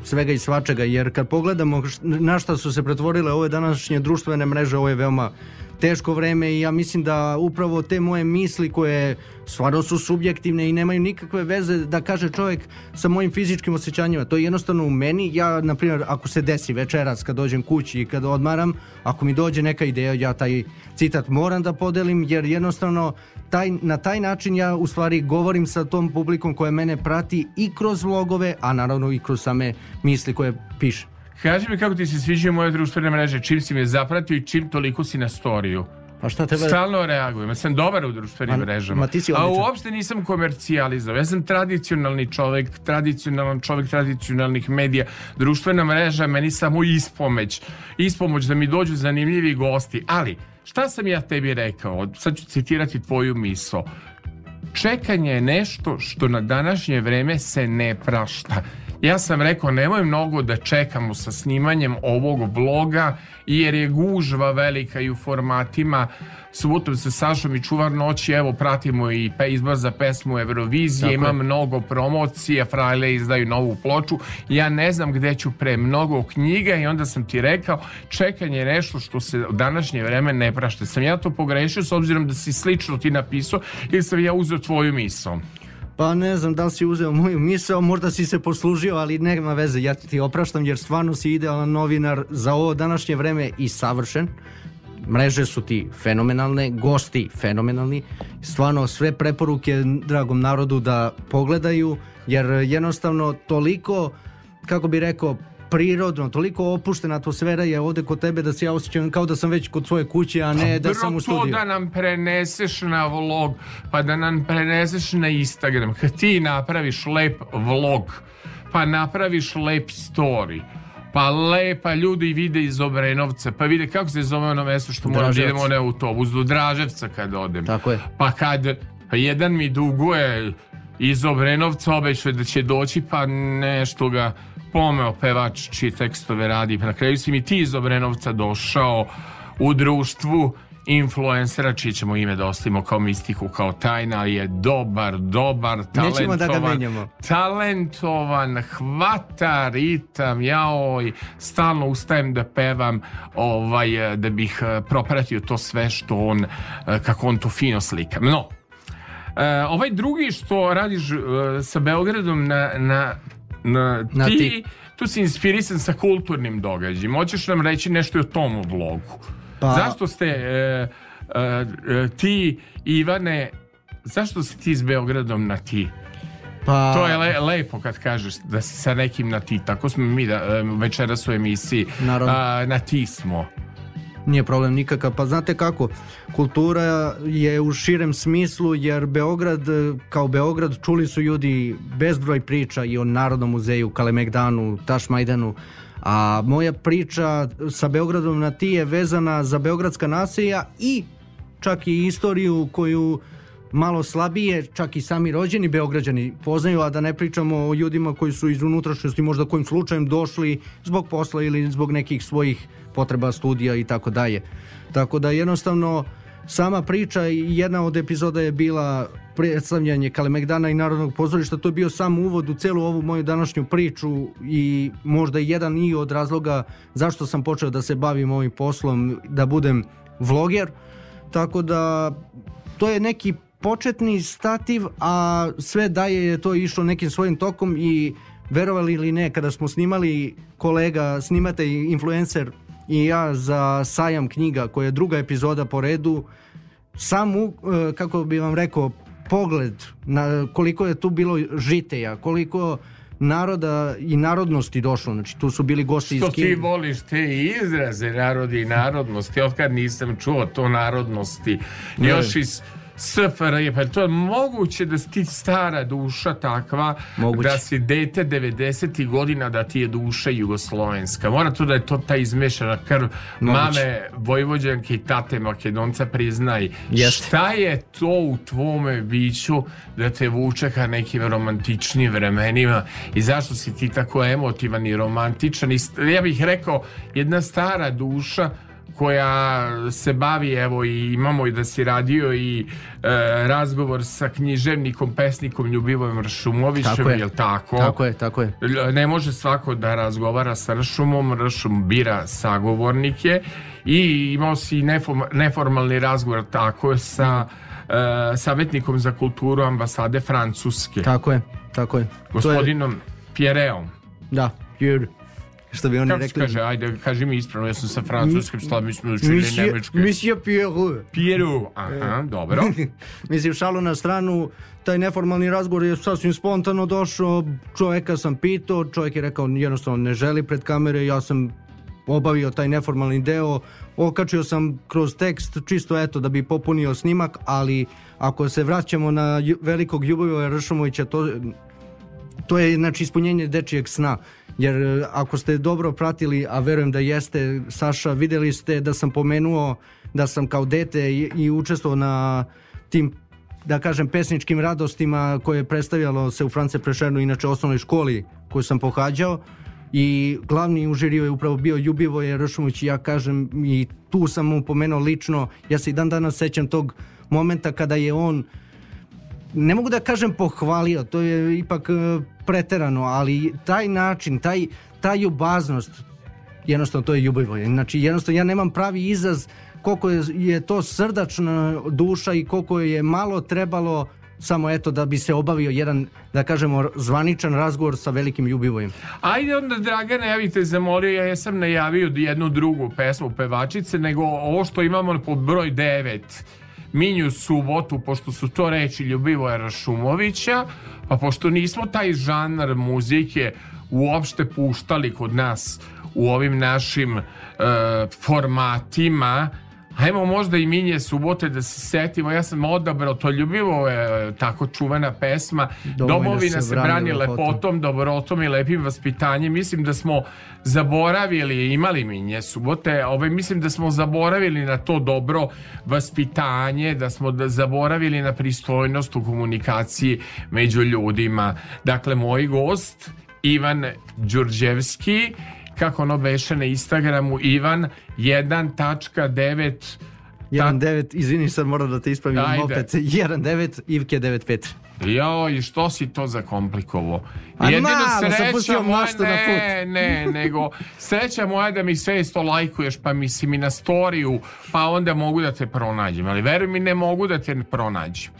svega i svačega jer kad pogledamo na šta su se pretvorile ove današnje društvene mreže ovo je veoma teško vreme i ja mislim da upravo te moje misli koje stvarno su subjektivne i nemaju nikakve veze da kaže čovjek sa mojim fizičkim osjećanjima. To je jednostavno u meni. Ja, na primjer, ako se desi večeras kad dođem kući i kad odmaram, ako mi dođe neka ideja, ja taj citat moram da podelim jer jednostavno taj, na taj način ja u stvari govorim sa tom publikom koja mene prati i kroz vlogove, a naravno i kroz same misli koje pišem. Kaži mi kako ti se sviđaju moje društvene mreže, čim si me zapratio i čim toliko si na storiju. Pa šta tebe... Stalno reagujem, ja sam dobar u društvenim Ma- mrežama. ma ti si A uopšte nisam komercijalizao. Ja sam tradicionalni čovek, tradicionalan čovek tradicionalnih medija. Društvena mreža meni samo ispomoć. Ispomoć da mi dođu zanimljivi gosti. Ali, šta sam ja tebi rekao? Sad ću citirati tvoju miso. Čekanje je nešto što na današnje vreme se ne prašta. Ja sam rekao nemoj mnogo da čekamo sa snimanjem ovog vloga jer je gužva velika i u formatima. Subotom sa Sašom i Čuvar noći evo pratimo i pe, izbor za pesmu Eurovizije. Ima mnogo promocije Frajle izdaju novu ploču. Ja ne znam gde ću pre mnogo knjiga i onda sam ti rekao čekanje je nešto što se u današnje vreme ne prašta. Sam ja to pogrešio s obzirom da si slično ti napisao ili sam ja uzeo tvoju misao Pa ne znam da li si uzeo moju misao, možda si se poslužio, ali nema veze, ja ti opraštam jer stvarno si idealan novinar za ovo današnje vreme i savršen. Mreže su ti fenomenalne, gosti fenomenalni. Stvarno sve preporuke dragom narodu da pogledaju, jer jednostavno toliko, kako bi rekao, prirodno, toliko opuštena atmosfera je ovde kod tebe da se ja osjećam kao da sam već kod svoje kuće, a ne da sam u to studiju. da nam preneseš na vlog, pa da nam preneseš na Instagram. Kad ti napraviš lep vlog, pa napraviš lep story, pa lepa ljudi vide iz Obrenovca, pa vide kako se zove ono mesto što moram da idemo na autobus, do Draževca kad odem. Tako je. Pa kad pa jedan mi duguje iz Obrenovca obećao da će doći, pa nešto ga pomeo pevač čiji tekstove radi. Pa na kraju si mi ti iz Obrenovca došao u društvu influencera, čije ćemo ime da ostavimo kao mistiku, kao tajna, ali je dobar, dobar, Nećemo da ga talentovan, talentovan, hvata ritam, jaoj, stalno ustajem da pevam, ovaj, da bih eh, propratio to sve što on, eh, kako on to fino slika. No, eh, ovaj drugi što radiš sa Beogradom na, na, na, Na ti, ti. tu si inspirisan sa kulturnim događajima. Hoćeš nam reći nešto i o tom vlogu? Pa- Zašto ste e, e, e, ti, Ivane, zašto si ti s Beogradom na ti? Pa, To je le, lepo kad kažeš da si sa nekim na ti. Tako smo mi da, e, večeras u emisiji. A, na ti smo. Nije problem nikakav. Pa znate kako, kultura je u širem smislu jer Beograd, kao Beograd, čuli su ljudi bezbroj priča i o Narodnom muzeju, Kalemegdanu, Tašmajdanu, a moja priča sa Beogradom na ti je vezana za beogradska naselja i čak i istoriju koju malo slabije, čak i sami rođeni Beograđani poznaju, a da ne pričamo o ljudima koji su iz unutrašnjosti možda kojim slučajem došli zbog posla ili zbog nekih svojih potreba studija i tako dalje. Tako da jednostavno sama priča i jedna od epizoda je bila predstavljanje Kalemegdana i Narodnog pozorišta, to je bio sam uvod u celu ovu moju današnju priču i možda jedan i od razloga zašto sam počeo da se bavim ovim poslom, da budem vloger, tako da to je neki početni stativ, a sve daje je to išlo nekim svojim tokom i verovali ili ne, kada smo snimali kolega, snimatelj, influencer i ja za sajam knjiga, koja je druga epizoda po redu, sam, u- e, kako bi vam rekao, pogled na koliko je tu bilo žiteja, koliko naroda i narodnosti došlo, znači tu su bili gosti iz Što ti Kine. voliš te izraze narodi i narodnosti, otkad nisam čuo to narodnosti, Ne. još iz SFRJ, pa to je moguće da si ti stara duša takva, Moguće. da si dete 90. godina, da ti je duša jugoslovenska. Mora to da je to ta izmešana krv Moguće. mame Vojvođanke i tate Makedonca, priznaj. Jeste. Šta je to u tvome biću da te vuče ka nekim romantičnim vremenima i zašto si ti tako emotivan i romantičan? I ja bih rekao, jedna stara duša koja se bavi, evo i imamo i da si radio i e, razgovor sa književnikom, pesnikom Ljubivojem Ršumovićem, Tako je. jel tako? Tako je, tako je. Ne može svako da razgovara sa Ršumom, Ršum bira sagovornike i imao si nefom- neformalni razgovor tako sa e, savjetnikom za kulturu ambasade Francuske, Tako je, tako je. Je, gospodinom Pierreom. da, Pierre. Što bi oni Kako rekli? kaže, ajde, kaži mi ispravno, ja sam sa francuskim, šta mi smo učili Monsieur, nemački. Monsieur Pierre. Pierre, aha, dobro. Mislim, šalu na stranu, taj neformalni razgovor je sasvim spontano došao, čovjeka sam pitao, čovjek je rekao jednostavno ne želi pred kamere, ja sam obavio taj neformalni deo, okačio sam kroz tekst čisto eto da bi popunio snimak, ali ako se vraćamo na velikog Ljubovića Ršumovića, to, to je znači ispunjenje dečijeg sna. Jer e, ako ste dobro pratili, a verujem da jeste, Saša, videli ste da sam pomenuo da sam kao dete i, i učestvovao na tim da kažem pesničkim radostima koje je predstavljalo se u France Prešernu, inače osnovnoj školi koju sam pohađao. I glavni u žiriju je upravo bio Ljubivoje Ršumović i ja kažem i tu sam mu pomenuo lično, ja se i dan danas sećam tog momenta kada je on ne mogu da kažem pohvalio, to je ipak e, preterano, ali taj način, taj, ta ljubaznost, jednostavno to je Ljubivoje. Znači jednostavno ja nemam pravi izraz koliko je, je to srdačna duša i koliko je malo trebalo samo eto da bi se obavio jedan, da kažemo, zvaničan razgovor sa velikim Ljubivojem. Ajde onda, Dragana, ja bih te zamolio, ja jesam najavio jednu drugu pesmu pevačice, nego ovo što imamo pod broj 9, Minju subotu, pošto su to reči Ljubivoja Rašumovića, pa pošto nismo taj žanar muzike uopšte puštali kod nas u ovim našim e, formatima, Ajmo možda i minje subote da se setimo, ja sam odabrao to ljubivo je tako čuvena pesma Domovina Domovina se brani brani lepotom. lepotom, dobrotom i lepim vaspitanjem. Mislim da smo zaboravili, imali minje subote, ovaj, mislim da smo zaboravili na to dobro vaspitanje, da smo da zaboravili na pristojnost u komunikaciji među ljudima. Dakle, moj gost Ivan Đurđevski kako ono beše na Instagramu Ivan 1.9 1-9, izvini sad moram da te ispravim Ajde. opet. 1-9, Ivke 9-5. Joj, što si to zakomplikovo? A malo sam pustio moja, maštu na ne, ne, nego sreća moja da mi sve isto lajkuješ, pa mi si mi na storiju, pa onda mogu da te pronađem. Ali veruj mi, ne mogu da te pronađem.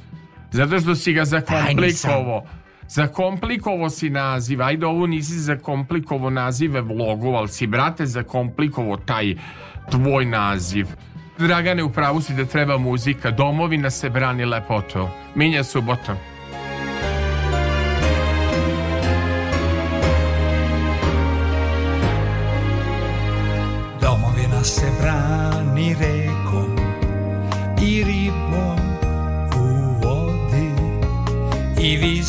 Zato što si ga zakomplikovo. Zakomplikovo si naziv. Ajde, ovo nisi zakomplikovo nazive vlogova, ali si, brate, zakomplikovo taj tvoj naziv. Dragane, u pravu si da treba muzika. Domovina se brani lepoto. Minja subota.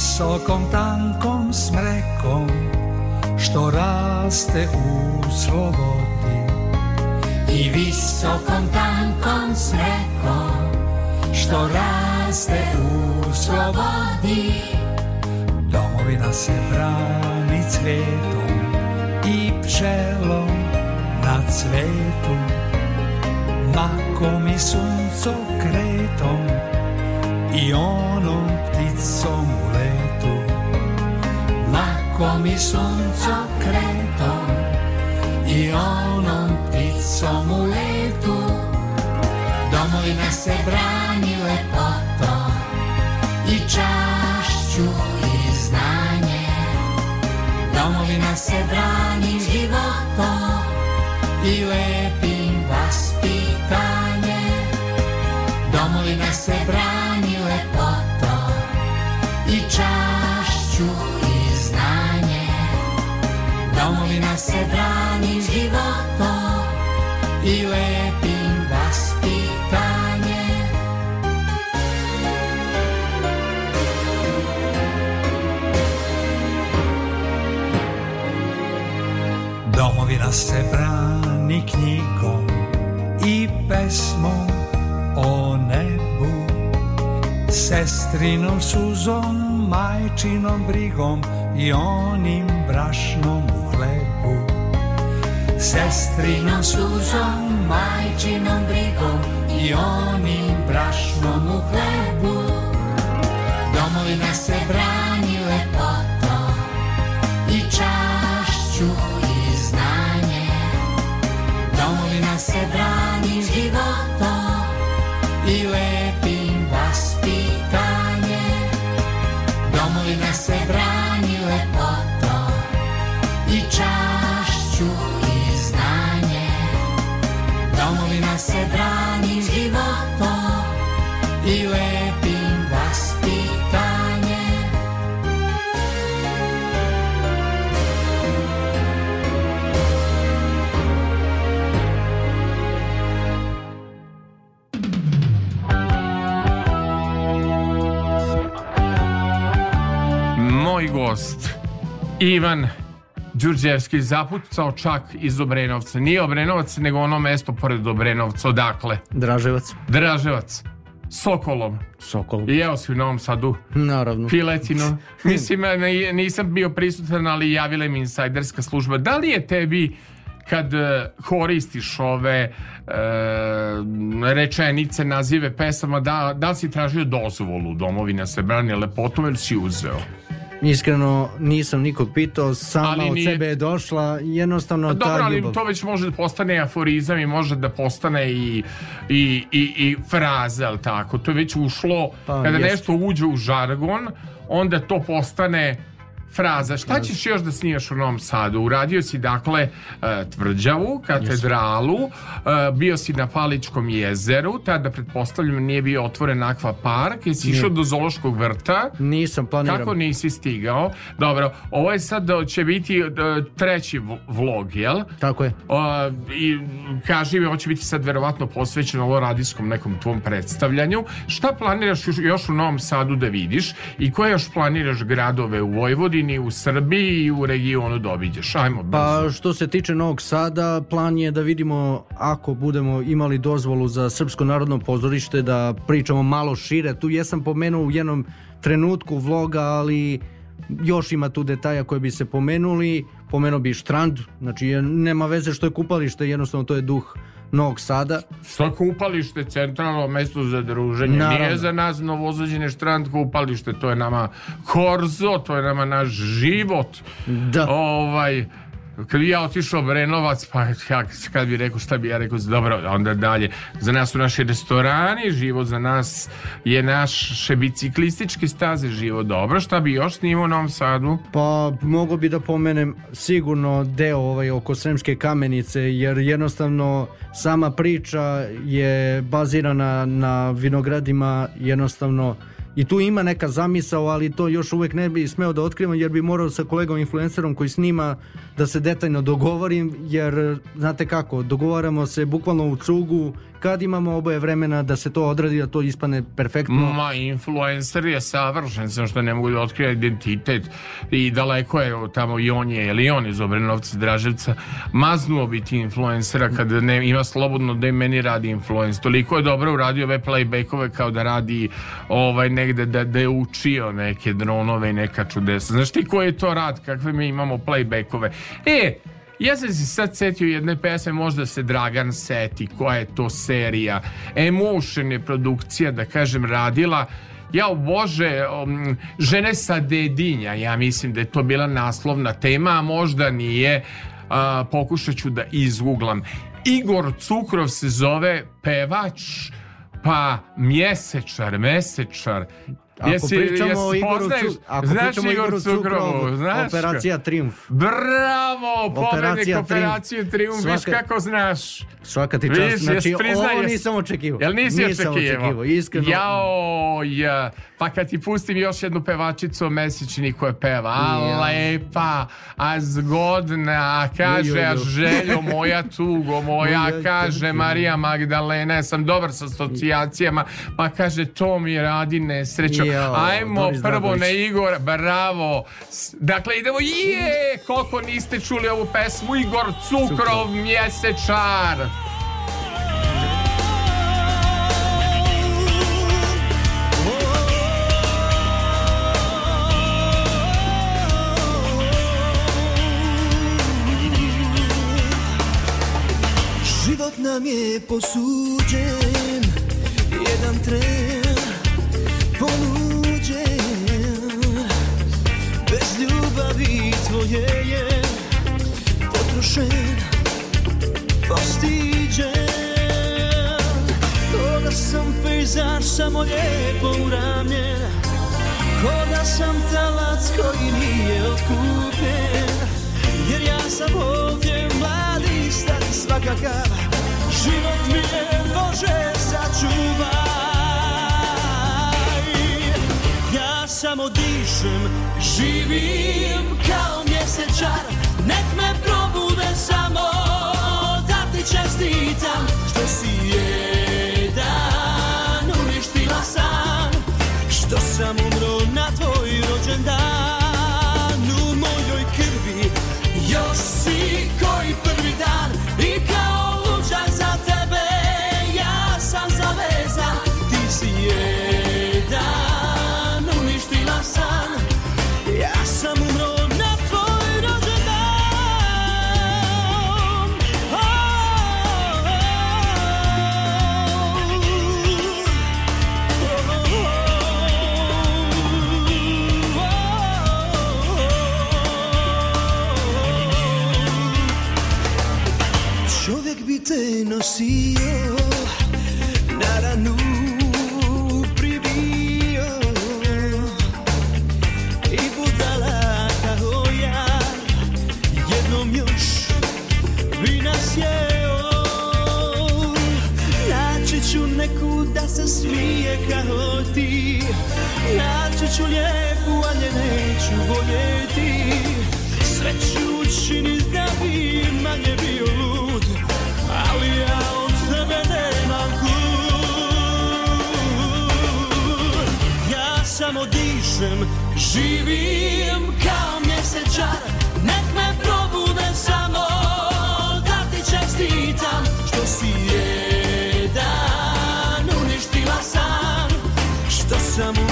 Visokom tankom smrekom što raste u slobodi. I visokom tankom smrekom što raste u slobodi. Domovina se brani cvetom i pčelom na cvetu Makom i suncokretom i onom pticom u letu Makom i suncokretom i onom pticom u letu Domovina se brani lepotom i čašću i znanje Domovina se brani životom. I lepim vaspitanjem Domovina se brani Domovina se brani životom i lepim vaspitanjem Domovina se brani knjigom i pesmom o nebu. Sestrinom suzom, majčinom brigom i onim brašnom hlebu. Sestrinom suzom, majčinom brigom i onim brašnom u hlebu. Domovina se brani Ivan Đurđevski zapucao čak iz Obrenovca. Nije Obrenovac, nego ono mesto pored Obrenovca. Odakle? Draževac. Draževac. Sokolom. Sokol. I evo si u Novom Sadu. Naravno. Piletinu. Mislim, nisam bio prisutan, ali javila mi insajderska služba. Da li je tebi kad e, koristiš ove e, rečenice, nazive pesama, da, da li si tražio dozvolu domovina se brani lepotom ili si uzeo? Iskreno nisam nikog pitao, sama Ali od nije- sebe je došla, jednostavno Dobro, ta ali ljubav. to već može da postane aforizam i može da postane i, i, i, i fraza, ali tako? To je već ušlo, Pa, kada jest. nešto uđe u žargon, onda to postane fraza. Šta ćeš još da snimaš u Novom Sadu? Uradio si dakle e, tvrđavu, katedralu, e, bio si na Paličkom jezeru, tada pretpostavljam nije bio otvoren akva park, jesi išao do Zoološkog vrta? Nisam planiram. Kako nisi stigao? Dobro, ovo je sad e, će biti treći vlog, jel? Tako je. I kaži mi, ovo će biti sad verovatno posvećeno ovo radijskom nekom tvom predstavljanju. Šta planiraš još, u Novom Sadu da vidiš i koje još planiraš gradove u Vojvodini, u Srbiji i u regionu da obiđeš? Ajmo brzo. Pa što se tiče Novog Sada, plan je da vidimo ako budemo imali dozvolu za Srpsko narodno pozorište da pričamo malo šire. Tu jesam pomenuo u jednom trenutku vloga, ali još ima tu detalja koje bi se pomenuli. Pomenuo bi Štrand, znači nema veze što je kupalište, jednostavno to je duh Novog Sada. Što kupalište, centralno mesto za druženje. Naravno. Nije za nas novozađene štrand kupalište, to je nama korzo, to je nama naš život. Da. Ovaj, kad bi ja otišao Brenovac, pa ja, kad bi rekao šta bi ja rekao, dobro, onda dalje. Za nas su naši restorani, život za nas je naše biciklističke staze, život dobro. Šta bi još snimao u Novom Sadu? Pa mogu bi da pomenem sigurno deo ovaj oko Sremske kamenice jer jednostavno sama priča je bazirana na vinogradima jednostavno i tu ima neka zamisao, ali to još uvek ne bi smeo da otkrivam jer bi morao sa kolegom influencerom koji snima da se detaljno dogovorim jer znate kako, dogovaramo se bukvalno u cugu kad imamo oboje vremena da se to odradi da to ispane perfektno. Ma, influencer je savršen, samo što ne mogu da otkrije identitet i daleko je tamo i on je, ili on iz Obrenovca, Draževca, maznuo biti influencera kad ne, ima slobodno da i meni radi influencer. Toliko je dobro uradio ove playbackove kao da radi ovaj negde da, da je učio neke dronove i neka čudesa. Znaš ti koji je to rad, kakve mi imamo playbackove? E, ja sam se sad setio jedne pesme, možda se Dragan seti, koja je to serija. Emotion je produkcija, da kažem, radila Ja, bože, um, žene sa dedinja, ja mislim da je to bila naslovna tema, a možda nije. A, pokušat ću da izguglam. Igor Cukrov se zove pevač, pa mjesečar, mesečar. Ako pričamo o Igoru, poznaješ- Cu- ako znaš pričamo Igoru Cukrovu, znaš operacija Triumf. Bravo, pobednik operacije Triumf, viš kako znaš. Svaka ti Viš, čast. Znači, jes ovo nisam očekivao. Jel nisi nisam očekivao? Iskreno. Jao, ja. Pa kad ti pustim još jednu pevačicu o mesečini koja peva, a Ja. lepa, a zgodna, a kaže, Jo, jo, a jo. željo moja tugo moja, Moja kaže. Marija Magdalena, ja sam dobar sa asocijacijama, pa kaže, to mi radi nesrećo. Ajmo prvo na Igor, bravo. Dakle, idemo, je, koliko niste čuli ovu pesmu, Igor Cukrov, mjesečar. Nam je posuđen Jedan tren ponuđen. Bez ljubavi tvoje je Potrošen, postiđen. Ko da sam pejzaž samo lijepo uramljen. Ko da sam talac koji nije otkupljen. Jer ja sam ovdje mladi, stari svakakav Život mi Bože sačuvaj. Ja samo dišem, živim kao mjesečar. Nek me probude samo da ti čestitam. Što si jedan uništila sam. Što sam te nosio na ranu pribio i budala kao ja jednom još bi nas jeo naći ću neku da se smije kao ti naći ću lijepu samo dišem živim kao mjesečar nek me probude samo da ti čestitam što si jedan uništila sam. Što sam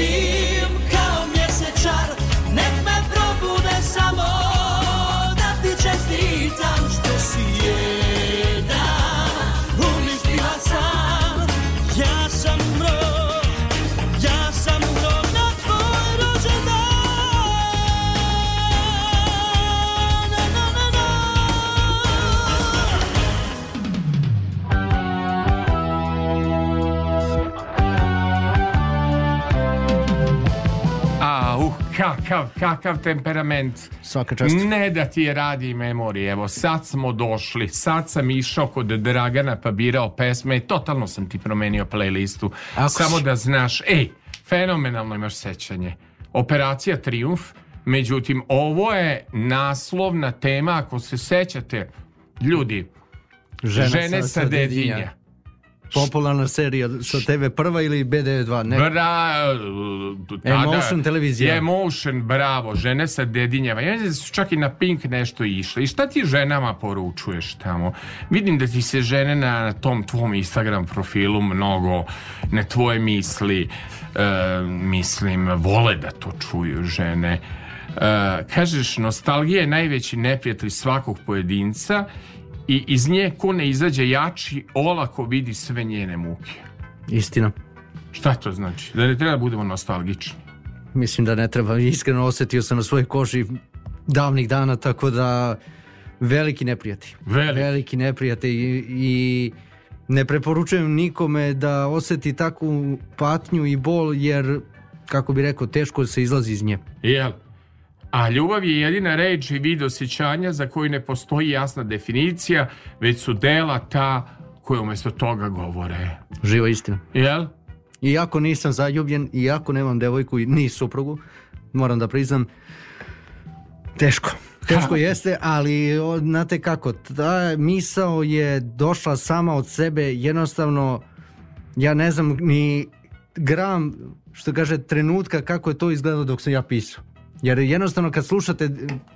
Živim kakav, kakav temperament. Svaka čast. Ne da ti je radi memorije. Evo, sad smo došli. Sad sam išao kod Dragana pa birao pesme i totalno sam ti promenio playlistu. Ako Samo si. da znaš, ej, fenomenalno imaš sećanje. Operacija Triumf, međutim, ovo je naslovna tema, ako se sećate, ljudi, žene sa- sa, sa dedinja. Popularna serija sa TV1 ili BD2, ne? Bra, tada, Emotion televizija. Emotion, bravo, žene sa dedinjama. Ja da su čak i na Pink nešto išle. I šta ti ženama poručuješ tamo? Vidim da ti se žene na, na tom tvom Instagram profilu mnogo ne tvoje misli, e, mislim, vole da to čuju žene. E, kažeš, nostalgija je najveći neprijatelj svakog pojedinca i iz nje ko ne izađe jači, olako vidi sve njene muke. Istina. Šta to znači? Da ne treba da budemo nostalgični. Mislim da ne treba. Iskreno osetio sam na svojoj koži davnih dana, tako da veliki neprijatelj. Veliki. Veliki neprijatelj i, i ne preporučujem nikome da oseti takvu patnju i bol, jer, kako bi rekao, teško se izlazi iz nje. Jel? A ljubav je jedina reč i vid osjećanja za koju ne postoji jasna definicija, već su dela ta koje umjesto toga govore. Živa istina. Jel? Iako nisam zaljubljen, iako nemam devojku i ni suprugu, moram da priznam, teško. Teško jeste, ali o, znate kako, ta misao je došla sama od sebe, jednostavno, ja ne znam ni gram, što kaže, trenutka kako je to izgledalo dok sam ja pisao. Jer jednostavno kad slušate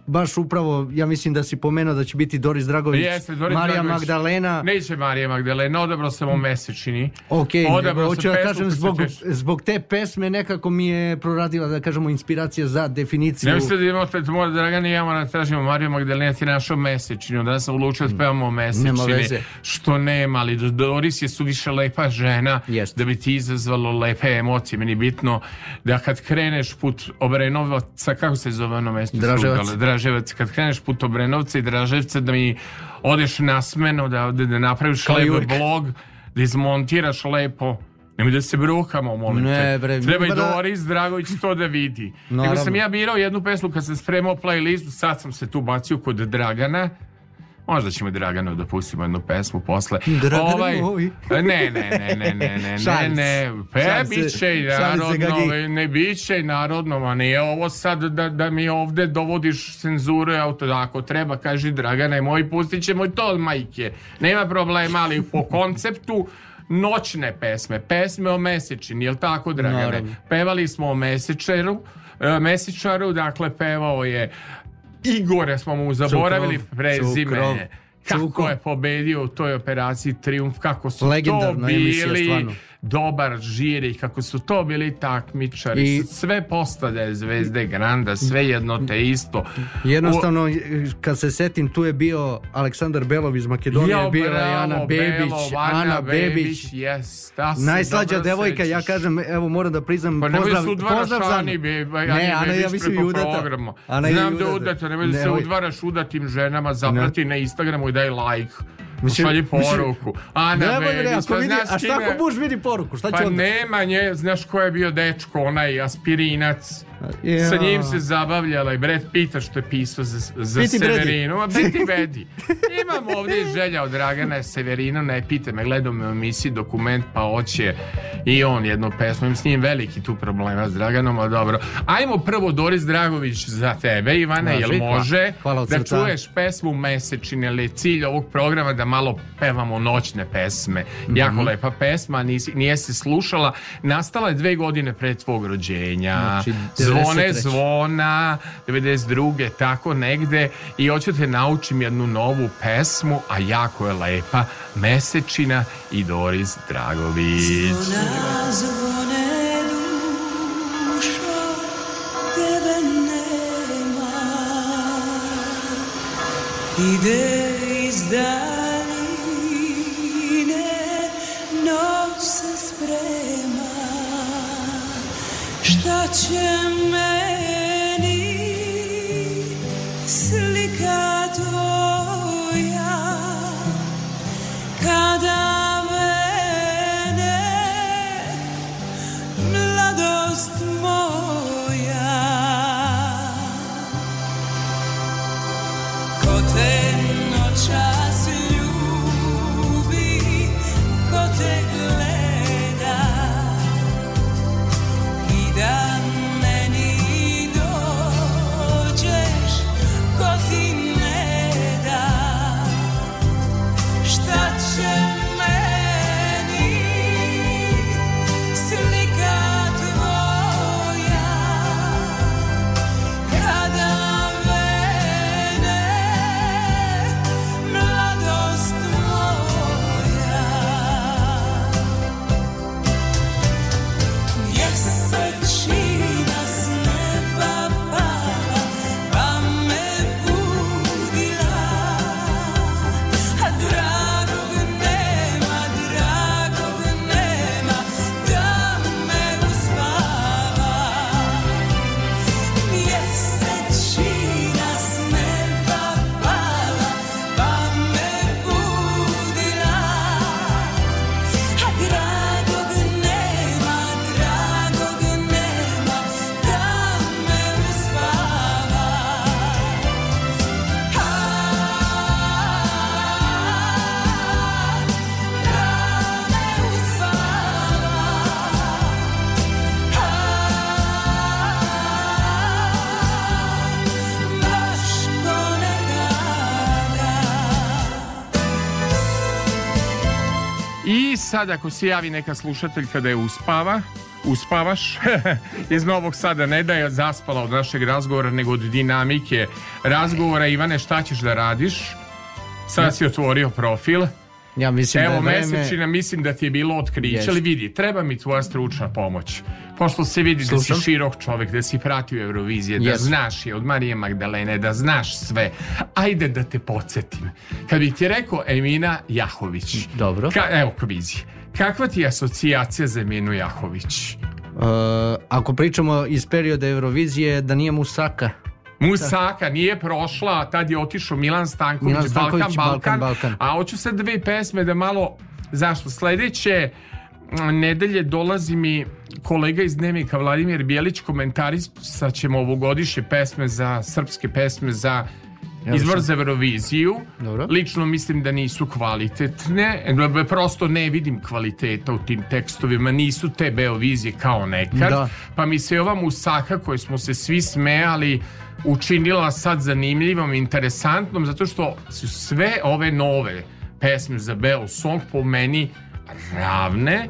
baš upravo, ja mislim da si pomenuo da će biti Doris Dragović, Jeste, Doris Marija Dragović. Magdalena. Neće Marija Magdalena, odabrao sam o mesečini. Ok, Odabrao hoću da kažem, zbog, zbog te pesme nekako mi je proradila, da kažemo, inspiracija za definiciju. Ne mislite da imamo pred mora Dragan i ja moram da tražimo Mariju Magdalena ti našao mesečinu, da sam odlučio da pevamo mesečini. Veze. Što nema, ali Doris je suviše lepa žena da bi ti izazvalo lepe emocije. Meni je bitno da kad kreneš put Obrenovaca, kako se zove ono mesto? Draževac. Strugale? Draževac. Kad kreneš put Obrenovca i Draževca da mi odeš na smenu, da, da, da napraviš lep blog, da izmontiraš lepo. Nemoj da se brukamo, molim Ne, te. bre, Treba i bra- Doris Dragović to da vidi. Nego sam ja birao jednu pesmu kad sam spremao playlistu, sad sam se tu bacio kod Dragana. Možda ćemo Draganu da pustimo jednu pesmu posle. Dragane moj. ne, ne, ne, ne, ne, ne, ne, ne. Pe, Šalim se. bit će i narodno, ne bit će i narodno, ma nije ovo sad da, da mi ovde dovodiš cenzuru, auto, ako treba, kaži Dragane moj, pustit ćemo i to od majke. Nema problema, ali po konceptu noćne pesme, pesme o mesečini, jel tako, Dragane? Naravno. Pevali smo o mesečaru, e, mesečaru, dakle, pevao je Igore smo mu zaboravili Cukrov, prezime. Cukrov, Kako je pobedio u toj operaciji Triumf, kako su Legendarna to emisija, bili stvarno. Dobar žiri, kako su to bili takmičari, I- sve postade zvezde Granda, sve jedno te isto. Jednostavno, kad se setim, tu je bio Aleksandar Belov iz Makedonije, Jo, bila je Ana Bebić, Ana Bebić. yes, Najslađa devojka, ja sećaš. kažem, evo moram da priznam, Pa pozdrav, pozdrav za be, ba, Ne, Ana, ja mislim i udata. Ana Znam da udata. udata, nemoj da se udvaraš udatim ženama, zaprati na Instagramu i daj like. Mislim- Šalji mislim- poruku. Ana Nemoj, bre, Bebić, ako pa vidi, znaš a šta ako muž vidi poruku, šta će Pa onda? nema nje, znaš ko je bio dečko, onaj aspirinac. Ja. Sa njim se zabavljala i Brad Pitta što je pisao za, za Piti. Severinu. Ma Betty Betty. Imam ovdje želja od Dragana Severina, ne pita me, gledao me u emisiji dokument, pa hoće i on jednu pesmu. Imam s njim veliki tu problema s Draganom, ali dobro. Ajmo prvo Doris Dragović za tebe, Ivana, jel hvala. može Hvala od da srca. čuješ pesmu Mesečine, ali cilj ovog programa da malo pevamo noćne pesme. Mm -hmm. Jako mhm. lepa pesma, nisi, nije se slušala. Nastala je dve godine pre tvog rođenja. Znači, Zvone zvona, 92. tako negde. I hoću da te naučim jednu novu pesmu, a jako je lepa. Mesečina i Doris Dragović. Zvona, zvone. ide iz dana noć se sprema, šta će meni sad ako se javi neka slušateljka da je uspava, uspavaš iz Novog Sada ne da je zaspala od našeg razgovora nego od dinamike razgovora. Ivane šta ćeš da radiš? Sad si otvorio profil Ja mislim Evo da je vreme... mesečina mislim da ti je bilo otkriće Jest. ali vidi treba mi tvoja stručna pomoć pošto se vidi da Slušam. si širok čovjek da si pratio Eurovizije da znaš je od Marije Magdalene da znaš sve ajde da te podsjetim kad bi ti rekao Emina Jahović Dobro. Ka, evo kvizi. Kakva ti je asocijacija za Eminu Jahović? Uh, ako pričamo iz perioda Eurovizije, da nije Musaka. Musaka nije prošla, tad je otišao Milan Stanković, Milan Stanković, Balkan, Balkan, Balkan, Balkan. A hoću sad dve pesme da malo... Zašto? Sledeće nedelje dolazi mi kolega iz Dnevnika Vladimir Bijelić komentarisat ćemo ovogodišnje pesme za srpske pesme za izbor sam. za Euroviziju. Dobro. Lično mislim da nisu kvalitetne. Prosto ne vidim kvaliteta u tim tekstovima. Nisu te Beovizije kao nekad. Da. Pa mi se ova Musaka koju smo se svi smejali učinila sad zanimljivom, interesantnom, zato što su sve ove nove pesme za Bell Song po meni ravne,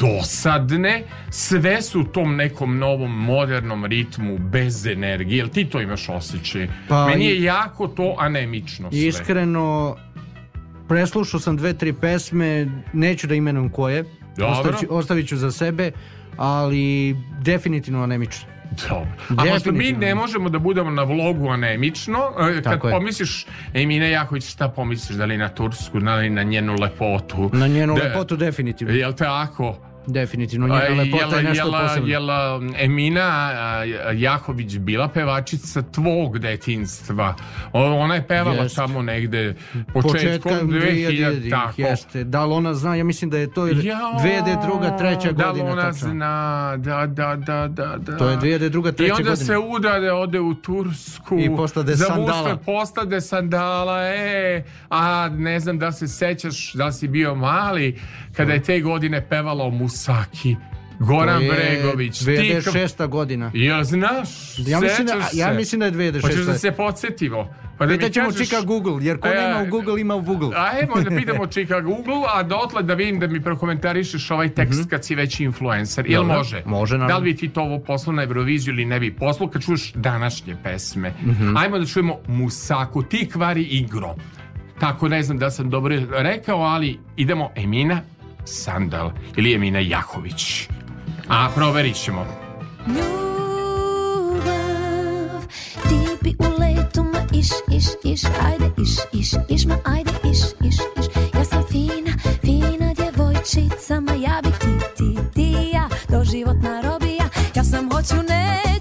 dosadne, sve su u tom nekom novom modernom ritmu bez energije. Jel ti to imaš osjećaj? Pa Meni je jako to anemično sve. Iskreno, preslušao sam dve, tri pesme, neću da imenujem koje, Dobro. ostavit ću, ostavit ću za sebe, ali definitivno anemično. Dobro. A možda mi ne možemo da budemo na vlogu anemično, e, kad Tako je. pomisliš Emina Jahović, šta pomisliš, da li na Tursku, da li na njenu lepotu? Na njenu Da- lepotu definitivno. Jel tako? Definitivno, njena lepota je nešto jela, posebno. jela Emina Jahović bila pevačica tvog detinstva? Ona je pevala Jest. tamo negde početkom 2000, 2000 tako. jeste. Da li ona zna, ja mislim da je to Jao, 2002. treća da li godina. ona tačno. zna, da, da, da, da, da. To je 2002. I treća onda godina. se udade, ode u Tursku. I postade za sandala. postade sandala, e. A ne znam da se sećaš, da si bio mali, kada je te godine pevala o Musaki. Goran je Bregović. ti- 2006. godina. Jel znaš? Ja mislim, da, ja mislim da je 2006. Hoćeš da se podsjetimo? Pa da mi Pitat ćemo kažeš- čika Google, jer ko E, nema u Google, ima u Google. Ajmo da pitamo čika Google, a dotle da vidim da mi prokomentarišeš ovaj tekst kad si već influencer. Jel Dobro, može? može, naravno. Da li bi ti to ovo poslao na Euroviziju ili ne bi poslao kad čuješ današnje pesme? Mhm. Ajmo da čujemo Musaku, ti kvari igro. Tako ne znam da sam dobro rekao, ali idemo Emina Sandal ili Emina Jahović. A proverit ćemo. Ljubav, ti bi u letu ma iš, iš, iš, ajde, iš, iš, iš, ma ajde, iš, iš, iš. Ja sam fina, fina djevojčica, ma ja bih ti, ti, ti, ja, doživotna robija. Ja sam hoću, neću,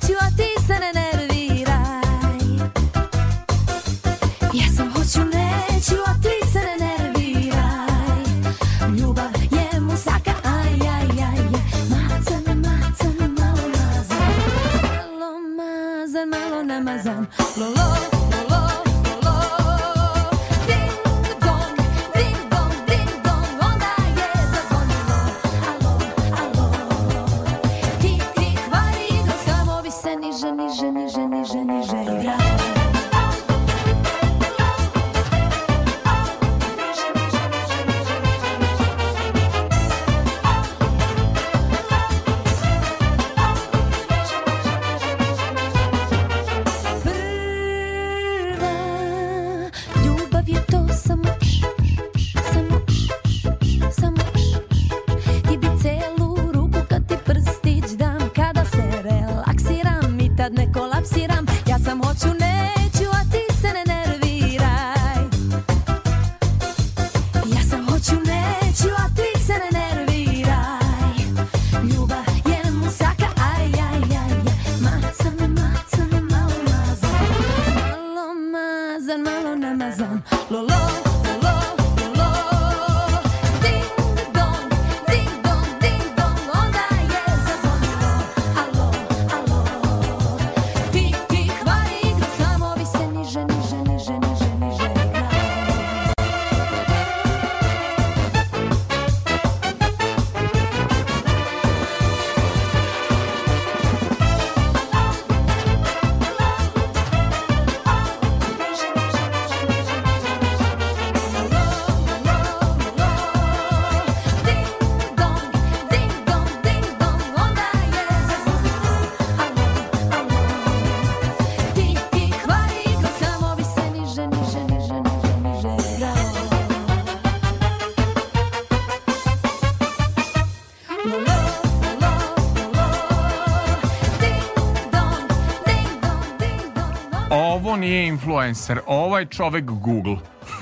nije influencer, ovo je čovek Google.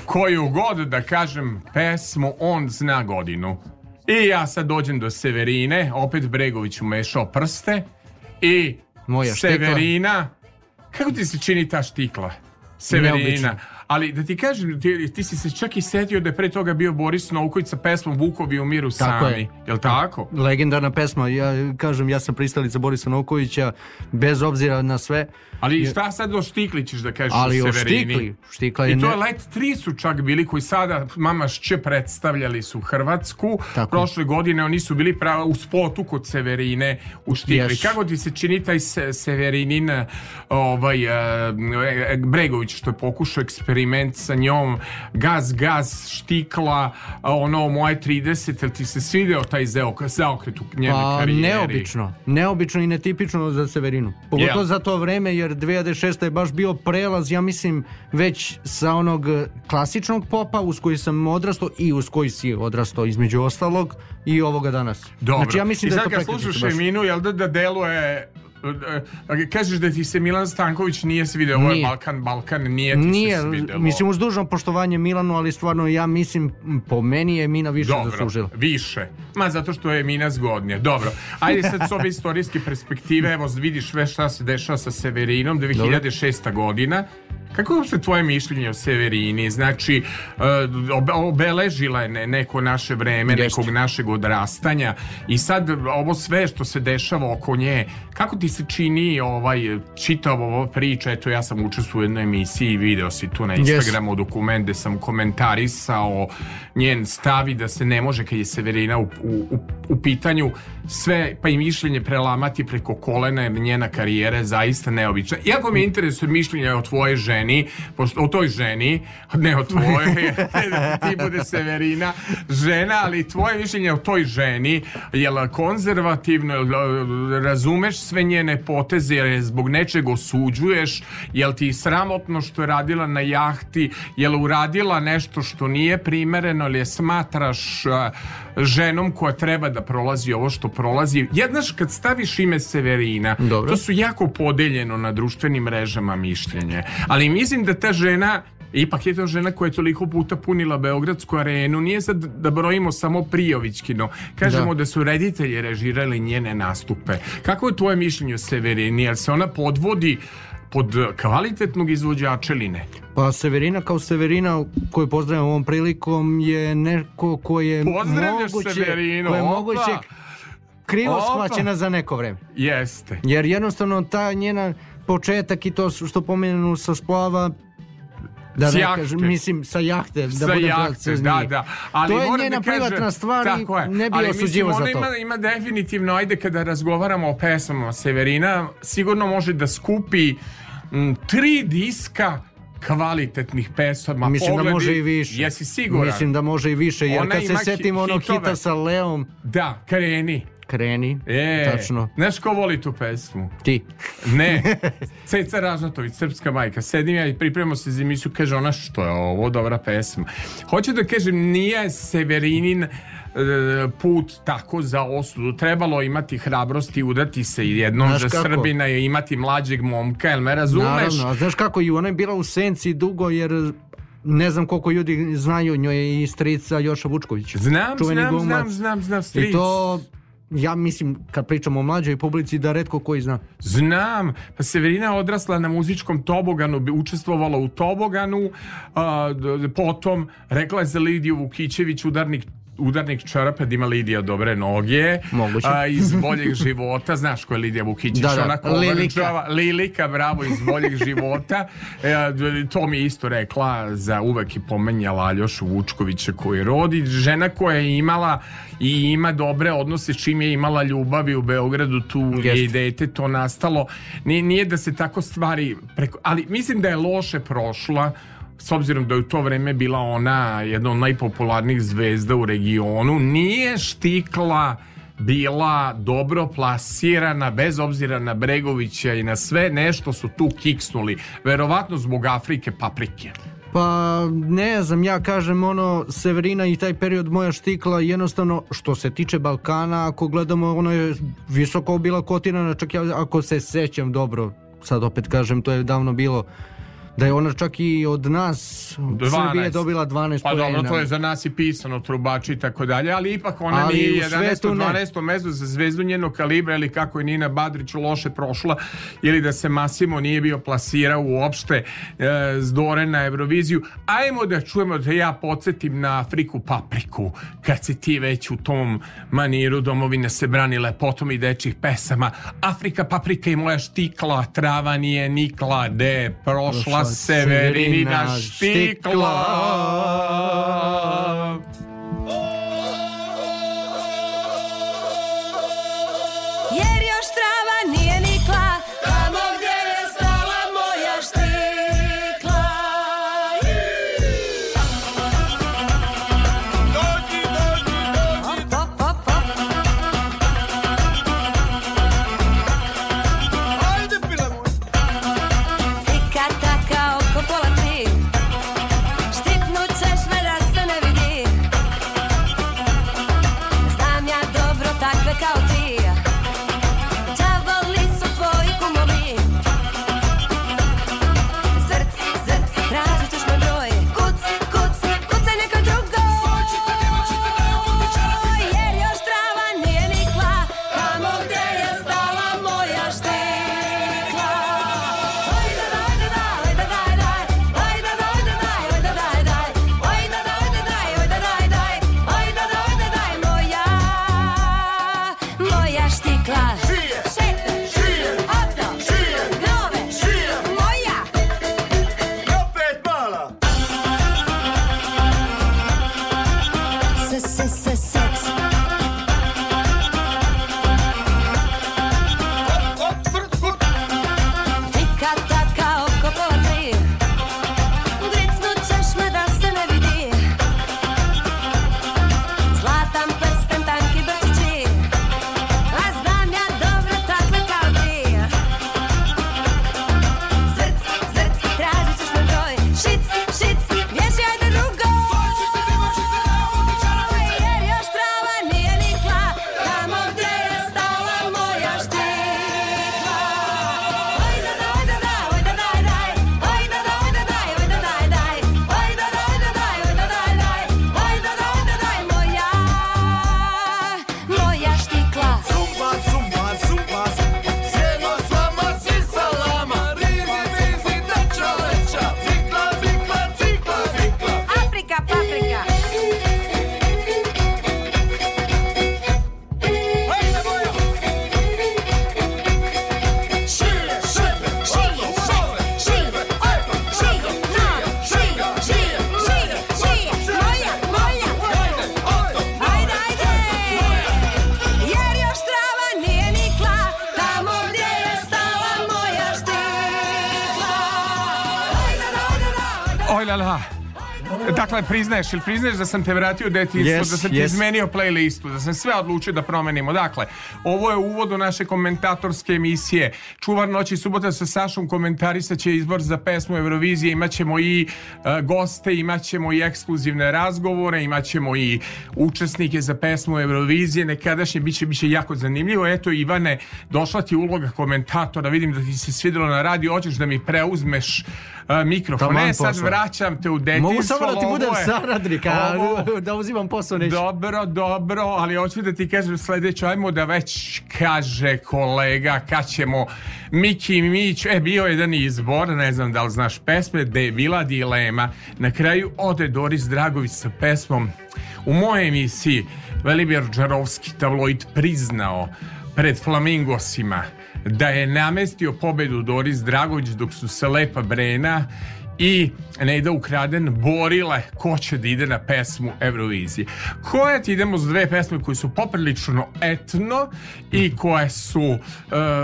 Koju god da kažem pesmu, on zna godinu. I ja sad dođem do Severine, opet Bregović umešao prste i Moja štikla. Severina. Kako ti se čini ta štikla? Severina. Neobično. Ali da ti kažem, ti, ti si se čak i setio da je pre toga bio Boris Novković sa pesmom Vukovi umiru Tako sami. je. Jel tako? Legendarna pesma, ja kažem, ja sam pristalica Borisa Novkovića, bez obzira na sve. Ali šta sad o štikli ćeš da kažeš Ali o Severini? štikli, štikla je I to ne- je Let 3 su čak bili koji sada mama šće predstavljali su Hrvatsku. Tako. Prošle godine oni su bili prava u spotu kod Severine u štikli. Yes. Kako ti se čini taj se, Severinin ovaj, e, Bregović što je pokušao eksperiment sa njom gaz, gaz, štikla ono moje 30 jel ti se svideo taj zaok- zaokret u njenoj Pa, karijeri? neobično. Neobično i netipično za Severinu. Pogotovo Jel? za to vreme, jer 2006. je baš bio prelaz, ja mislim, već sa onog klasičnog popa uz koji sam odrastao i uz koji si odrastao između ostalog i ovoga danas. Dobro. Znači ja mislim I da je sad to kad slušaš. Eminu, jel da, da deluje kažeš da ti se Milan Stanković nije svideo, ovo je Nije. Balkan, Balkan, nije ti Nije, se svidelo. mislim uz dužno poštovanje Milanu, ali stvarno ja mislim po meni je Mina više Dobro, zaslužila. više. Ma zato što je Mina zgodnija. Dobro. Ajde sad s ove istorijske perspektive, evo vidiš sve šta se dešava sa Severinom, 2006. godina. Kako je uopšte tvoje mišljenje o Severini? Znači, e, obe- obeležila je ne- neko naše vreme, Jeste. nekog našeg odrastanja i sad ovo sve što se dešava oko nje, kako ti se čini ovaj, čitav ova priča, eto ja sam učestvovao u jednoj emisiji, video si tu na Yes. Instagramu dokument gde sam komentarisao njen stav i da se ne može kad je Severina u, u, u, u pitanju sve pa i mišljenje prelamati preko kolena jer njena karijera je zaista neobična. Iako me interesuje mišljenje o tvojoj ženi, pošto, o toj ženi, ne o da ti bude Severina žena, ali tvoje mišljenje o toj ženi, jel konzervativno, jel, razumeš sve njene poteze, jer je zbog nečeg osuđuješ, jel ti sramotno što je radila na jahti, jel uradila nešto što nije primereno, ili je smatraš a, ženom koja treba da prolazi ovo što prolazi. Jednaš kad staviš ime Severina, Dobro. to su jako podeljeno na društvenim mrežama mišljenje. Ali mislim da ta žena Ipak je to žena koja je toliko puta punila Beogradsku arenu. Nije sad da brojimo samo Prijovićkino. Kažemo da, Da. su reditelji režirali njene nastupe. Kako je tvoje mišljenje o Severini? Jel se ona podvodi pod kvalitetnog izvođača ili ne? Pa Severina kao Severina koju pozdravljam ovom prilikom je neko ko je moguće, Severinu, ko je moguće krivo Opa! shvaćena za neko vreme. Jeste. Jer jednostavno ta njena početak i to što pomenu sa splava da ne kažem, mislim sa jahte, da Sa budem jahte, da, da. Ali to je moram njena da kažem- privatna stvar i je. ne bi osuđivo za to. Ima, ima definitivno, ajde kada razgovaramo o pesmama Severina, sigurno može da skupi m, tri diska kvalitetnih pesama. Mislim da Pogledi- može i više. Jesi siguran? Mislim da može i više, jer Ona kad se setim onog hita sa Leom, Da, kreni. Kreni, E, tačno. Znaš ko voli tu pesmu? Ti. Ne, Ceca Ražnatović, srpska majka. Sedim ja i pripremamo se za emisiju, kaže ona što je ovo dobra pesma. Hoću da kažem, nije Severinin e, put tako za osudu. Trebalo imati hrabrosti, udati se jednom Znaš za kako? Srbina i imati mlađeg momka, jel me razumeš? Naravno, a znaš kako i ona je bila u senci dugo jer ne znam koliko ljudi znaju njoj je i strica Joša Vučković. Znam, znam, znam, znam, znam, stric. I to ja mislim kad pričamo o mlađoj publici da redko koji zna. Znam, pa Severina je odrasla na muzičkom toboganu, bi učestvovala u toboganu, a, potom rekla je za Lidiju Vukićević udarnik udarnik čarape da ima Lidija dobre noge Moguće. a, iz boljeg života znaš ko je Lidija Vukićević Da, da, ona Lilika. Lilika bravo iz boljeg života. E, to mi je isto rekla za uvek i pomenjala Aljošu Vučkovića koji rodi. Žena koja je imala i ima dobre odnose s čim je imala ljubavi u Beogradu tu je i dete to nastalo. Nije, nije da se tako stvari preko, ali mislim da je loše prošla s obzirom da je u to vreme bila ona jedna od najpopularnijih zvezda u regionu nije štikla bila dobro plasirana bez obzira na Bregovića i na sve nešto su tu kiksnuli. Verovatno zbog Afrike paprike. Pa ne znam, ja kažem ono Severina i taj period moja štikla jednostavno što se tiče Balkana ako gledamo ono je visoko bila kotirana čak ja ako se sećam dobro sad opet kažem to je davno bilo da je ona čak i od nas 12. Srbije dobila 12 Pa dobro, to je za nas i pisano, trubači i tako dalje, ali ipak ona Ali nije u 11. svetu ne. 12. mesto za zvezdu njenog kalibra ili kako je Nina Badrić loše prošla ili da se Masimo nije bio plasirao uopšte e, s Dore na Euroviziju. Ajmo da čujemo da ja podsjetim na Afriku papriku kad si ti već u tom maniru domovine se brani lepotom i dečih pesama. Afrika paprika i moja štikla, trava nije nikla, de prošla Severina štikla. La la. Dakle, priznaješ ili priznaješ da sam te vratio u detinjstvo, Yes, da sam ti yes. izmenio playlistu, da sam sve odlučio da promenimo. Dakle, ovo je uvod u naše komentatorske emisije. Čuvar noći subota sa Sašom komentarisat će izbor za pesmu Eurovizije, imaćemo i e, goste, imaćemo i ekskluzivne razgovore, imaćemo i učesnike za pesmu Eurovizije, nekadašnje biće, biće jako zanimljivo. Eto, Ivane, došla ti uloga komentatora, vidim da ti se svidjelo na radio, hoćeš da mi preuzmeš e, mikrofon. Taman Ne, sad posao. vraćam te u detinjstvo. Mogu samo da ti budem saradnik, a ovo- da uzimam posao neću. dobro, dobro, ali hoću da ti kažem sledeće, ajmo da već kaže kolega kad ćemo Miki Mić, e bio je jedan izbor, ne znam da li znaš pesme, da je bila dilema, na kraju ode Doris Dragović sa pesmom u mojoj emisiji Velibir Đarovski tabloid priznao pred Flamingosima da je namestio pobedu Doris Dragović dok su se Lepa Brena i Nejda Ukraden borile ko će da ide na pesmu Eurovizije. Koje ti idemo s dve pesme koje su poprilično etno i koje su e,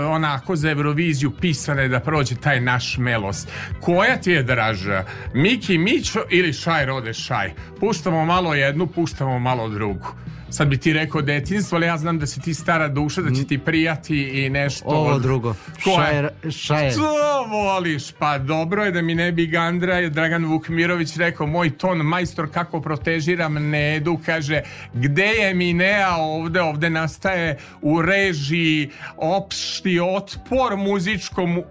onako za Euroviziju pisane da prođe taj naš melos. Koja ti je draža? Miki Mićo ili Šaj Rode Šaj? Puštamo malo jednu, puštamo malo drugu. Sad bi ti rekao detinstvo, ali ja znam da si ti stara duša, da će ti prijati i nešto... Ovo od- drugo. Šajer, šajer. Što voliš? Pa dobro je da mi ne bi Gandra Dragan Vukmirović rekao moj ton majstor kako protežiram Nedu kaže gde je Minea ovde ovde nastaje u režiji opšti otpor muzičkom uh,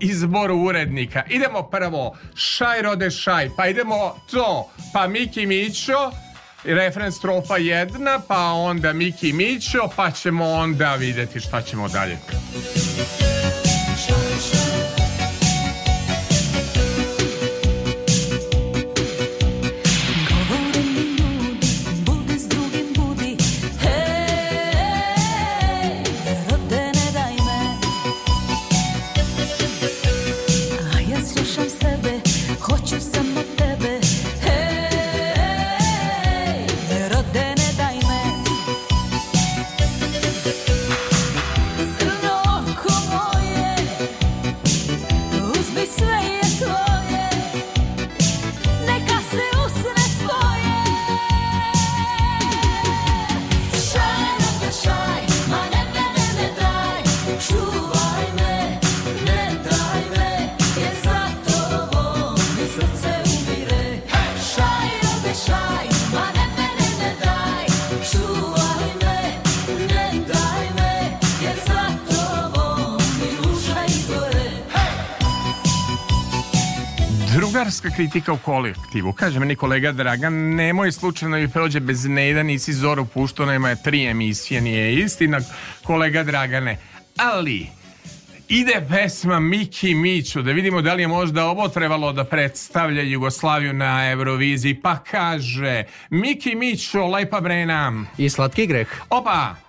izboru urednika idemo prvo Šaj rode šaj pa idemo to pa Miki Mićo refren strofa jedna pa onda Miki Mićo pa ćemo onda videti šta ćemo dalje Drugarska kritika u kolektivu. Kaže meni kolega Dragan, nemoj slučajno i prođe bez Nejda, nisi Zoru puštao, nema je tri emisije, nije istina, kolega Dragane. Ali, ide pesma Miki Miću, da vidimo da li je možda ovo trebalo da predstavlja Jugoslaviju na Euroviziji, pa kaže Miki Mićo, Lepa Brena. I slatki greh. Opa!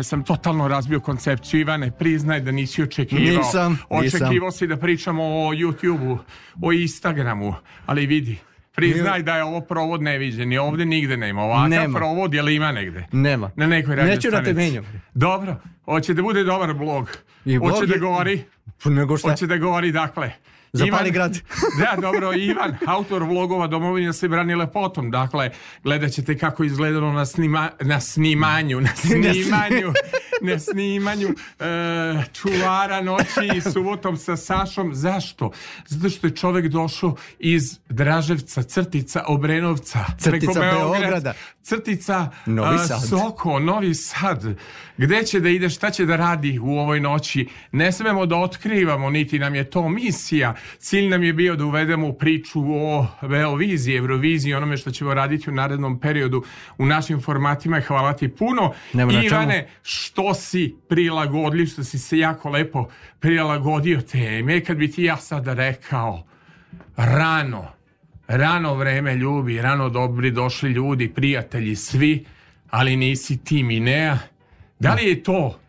Goskome sam totalno razbio koncepciju. Ivane, priznaj da nisi očekivao. Nisam, nisam. Očekivao si da pričamo o YouTube-u, o Instagramu, ali vidi, priznaj da je ovo provod neviđen i ovde nigde nema. Ovakav Nema. provod, je li ima negde? Nema. Na nekoj radio Neću da te menjam. Dobro, hoće da bude dobar blog. I blog hoće da je- gori. Pa nego šta? Hoće da gori, dakle. Zapali grad. da, dobro, Ivan, autor vlogova Domovina se brani lepotom. Dakle, gledat ćete kako izgledalo na, snima, na snimanju, na snimanju, na snimanju e, čuvara noći i subotom sa Sašom. Zašto? Zato što je čovek došao iz Draževca, Crtica, Obrenovca, Crtica Beograda. Crtica Novi Sad. Soko, Novi Sad. Gde će da ide, šta će da radi u ovoj noći? Ne smemo da otkrivamo, niti nam je to misija. Cilj nam je bio da uvedemo u priču o Beoviziji, Euroviziji, onome što ćemo raditi u narednom periodu u našim formatima. i Hvala ti puno. Nema čemu. Ivane, što si prilagodljiv, što si se jako lepo prilagodio teme. Kad bi ti ja sada rekao rano, rano vreme ljubi, rano dobri došli ljudi, prijatelji, svi, ali nisi ti Minea. Da li je to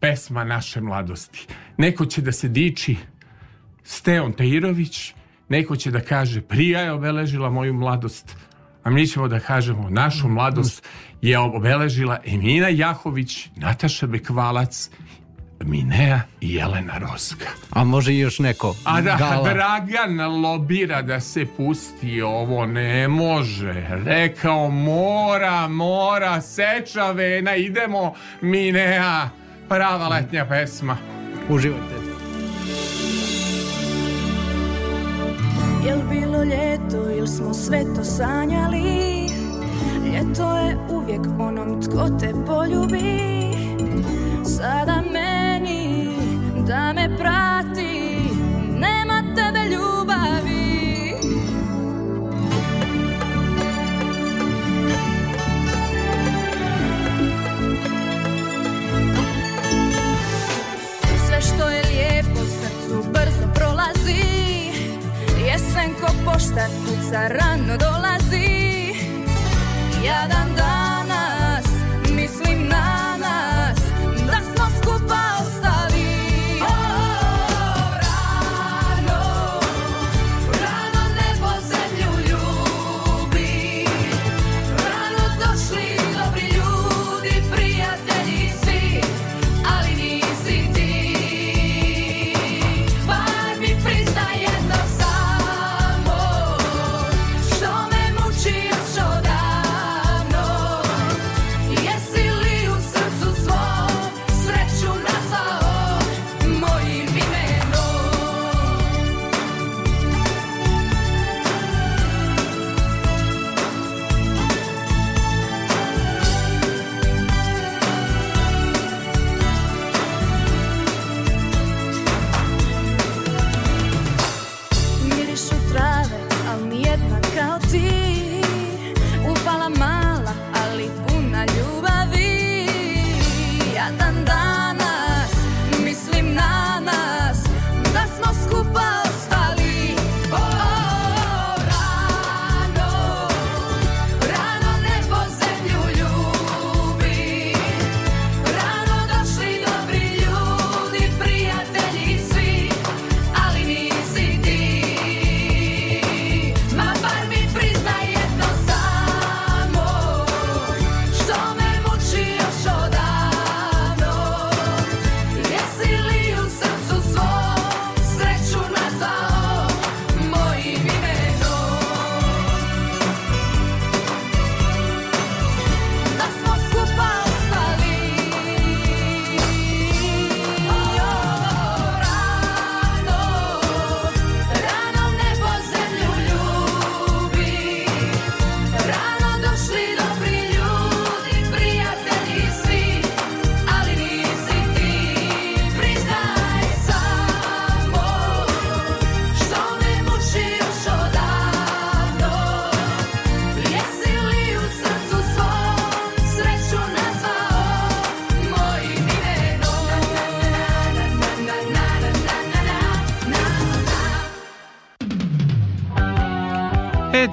pesma naše mladosti? Neko će da se diči Steon Tahirović, neko će da kaže prija je obeležila moju mladost, a mi ćemo da kažemo našu mladost je obeležila Emina Jahović, Nataša Bekvalac, Minea i Jelena Roska. A može i još neko. A da Gala. Dragan lobira da se pusti ovo ne može. Rekao mora, mora, seča vena, idemo Minea. Prava letnja pesma. Uživajte. Jel bilo ljeto ili smo sve to sanjali Ljeto je uvijek onom tko te poljubi Sada meni da me prati Nema tebe ljubavi. Sve što je lijepo srcu brzo prolazi Jesen ko poštar kuca rano dolazi. Jadan danas,